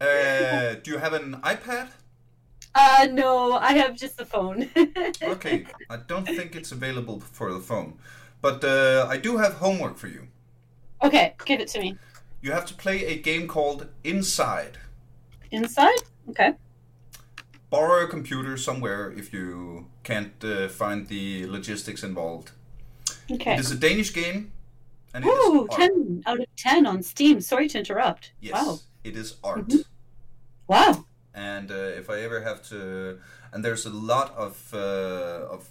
A: uh, do you have an ipad
B: uh, no, I have just the phone.
A: okay i don't think it's available for the phone but uh, i do have homework for you
B: okay, give it to me.
A: You have to play a game called inside
B: Inside. Okay.
A: borrow a computer somewhere if you can't uh, find the logistics involved.
B: Okay.
A: It is a Danish game, and
B: Ooh,
A: art.
B: 10 out of 10 on Steam. Sorry to interrupt.
A: Yes,
B: Wow.
A: it is art.
B: Mhm. Wow.
A: And uh, if I ever have to, and there's a lot of uh, of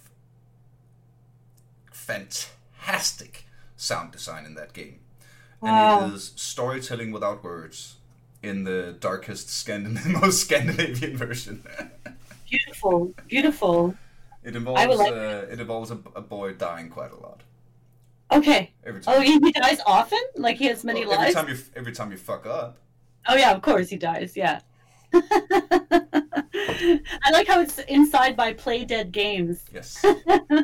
A: fantastic sound design in that game.
B: Wow.
A: and it is storytelling without words in the darkest Scandinavian, most Scandinavian version.
B: Beautiful, beautiful.
A: it involves
B: I would like-
A: uh, it involves a, a boy dying quite a lot
B: Okay.
A: every time.
B: Oh, he he dies often. Like he has many
A: Well, every time you every time you fuck up.
B: Oh yeah, of course he dies. Yeah. I like how it's inside by Playdead Games.
A: Yes.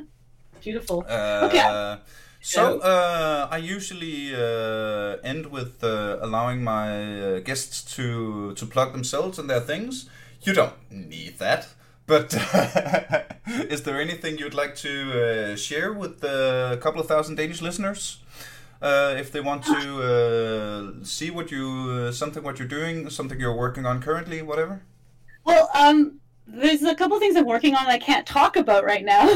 B: Beautiful.
A: Uh,
B: Okay.
A: So uh, I usually uh, end with uh, allowing my uh, guests to to plug themselves and their things. You don't need that, but is there anything you'd like to uh, share with a couple of thousand Danish listeners? Uh, if they want to uh, see what you uh, something what you're doing, something you're working on currently, whatever.
B: Well, um, there's a couple things I'm working on I can't talk about right now.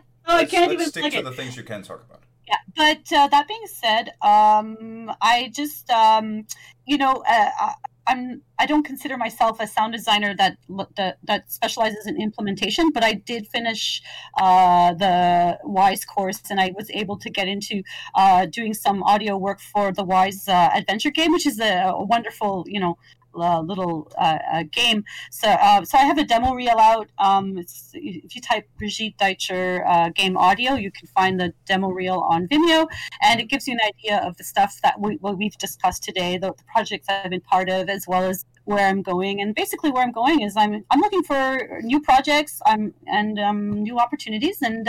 B: I can't even
A: stick to
B: it.
A: the things you can talk about.
B: Yeah, but uh, that being said, um, I just, um, you know, uh, I- I'm I don't consider myself a sound designer that that, that specializes in implementation, but I did finish uh, the Wwise course, and I was able to get into uh, doing some audio work for the Wwise uh, adventure game, which is a, a wonderful, you know. Uh, little uh, uh, game. So, uh, so I have a demo reel out. Um, if you type Brigitte Deitcher uh, game audio, you can find the demo reel on Vimeo, and it gives you an idea of the stuff that we, what we've discussed today, the, the projects I've been part of, as well as where I'm going. And basically, where I'm going is I'm I'm looking for new projects, I'm and um, new opportunities, and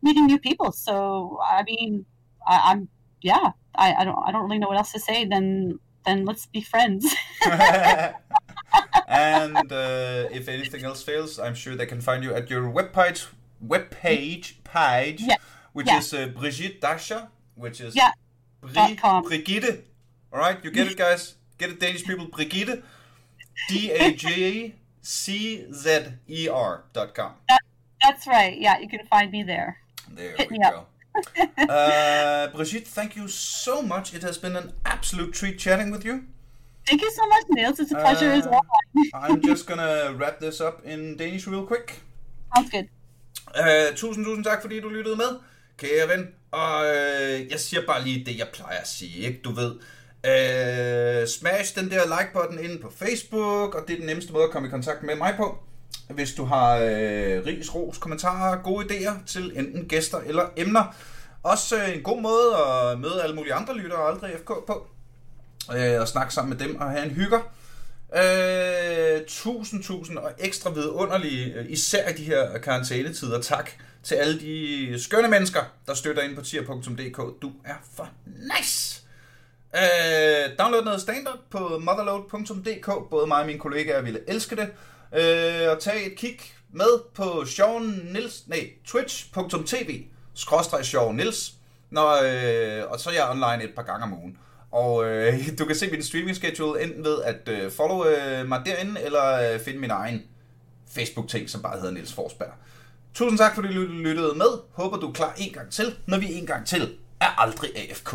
B: meeting new people. So, I mean, I, I'm yeah, I, I don't I don't really know what else to say than then let's be friends.
A: and uh, if anything else fails, I'm sure they can find you at your webpage, webpage page,
B: Yeah.
A: which
B: Yeah.
A: is uh, Brigitte Dasher, which is
B: Yeah.
A: Bri-. Brigitte. All right, you get it, guys. Get it, Danish people. Brigitte, D A G C Z E R dot com.
B: That's right. Yeah, you can find me there.
A: There
B: Hit
A: we
B: me up.
A: Uh, Brigitte, thank you so much. It has been an absolute treat chatting with you.
B: Thank you so much, Niels. It's a pleasure as
A: Uh,
B: well.
A: I'm just gonna wrap this up in Danish real quick.
B: Sounds good.
A: Uh, tusind, tusind tak, fordi du lyttede med, kære ven. Og øh, jeg siger bare lige det, jeg plejer at sige, ikke? Du ved, øh, smash den der like-button inde på Facebook, og det er den nemmeste måde at komme i kontakt med mig på. Hvis du har øh, ris, ros, kommentarer, gode idéer til enten gæster eller emner. Også øh, en god måde at møde alle mulige andre lyttere og aldrig FK på. Øh, og snakke sammen med dem og have en hygger. Øh, tusind, tusind og ekstra vidunderlige, øh, især i de her karantænetider. Tak til alle de skønne mennesker, der støtter ind på tier.dk. Du er for nice! Øh, download noget stand-up på motherload.dk. Både mig og mine kollegaer ville elske det. Øh, og tag et kig med på Sean Nils, nej, twitch.tv skråstrej Sean Nils. Når, øh, og så er jeg online et par gange om ugen. Og øh, du kan se min streaming schedule enten ved at øh, follow øh, mig derinde, eller øh, finde min egen Facebook-ting, som bare hedder Niels Forsberg. Tusind tak, fordi du lyttede med. Håber, du er klar en gang til, når vi en gang til er aldrig AFK.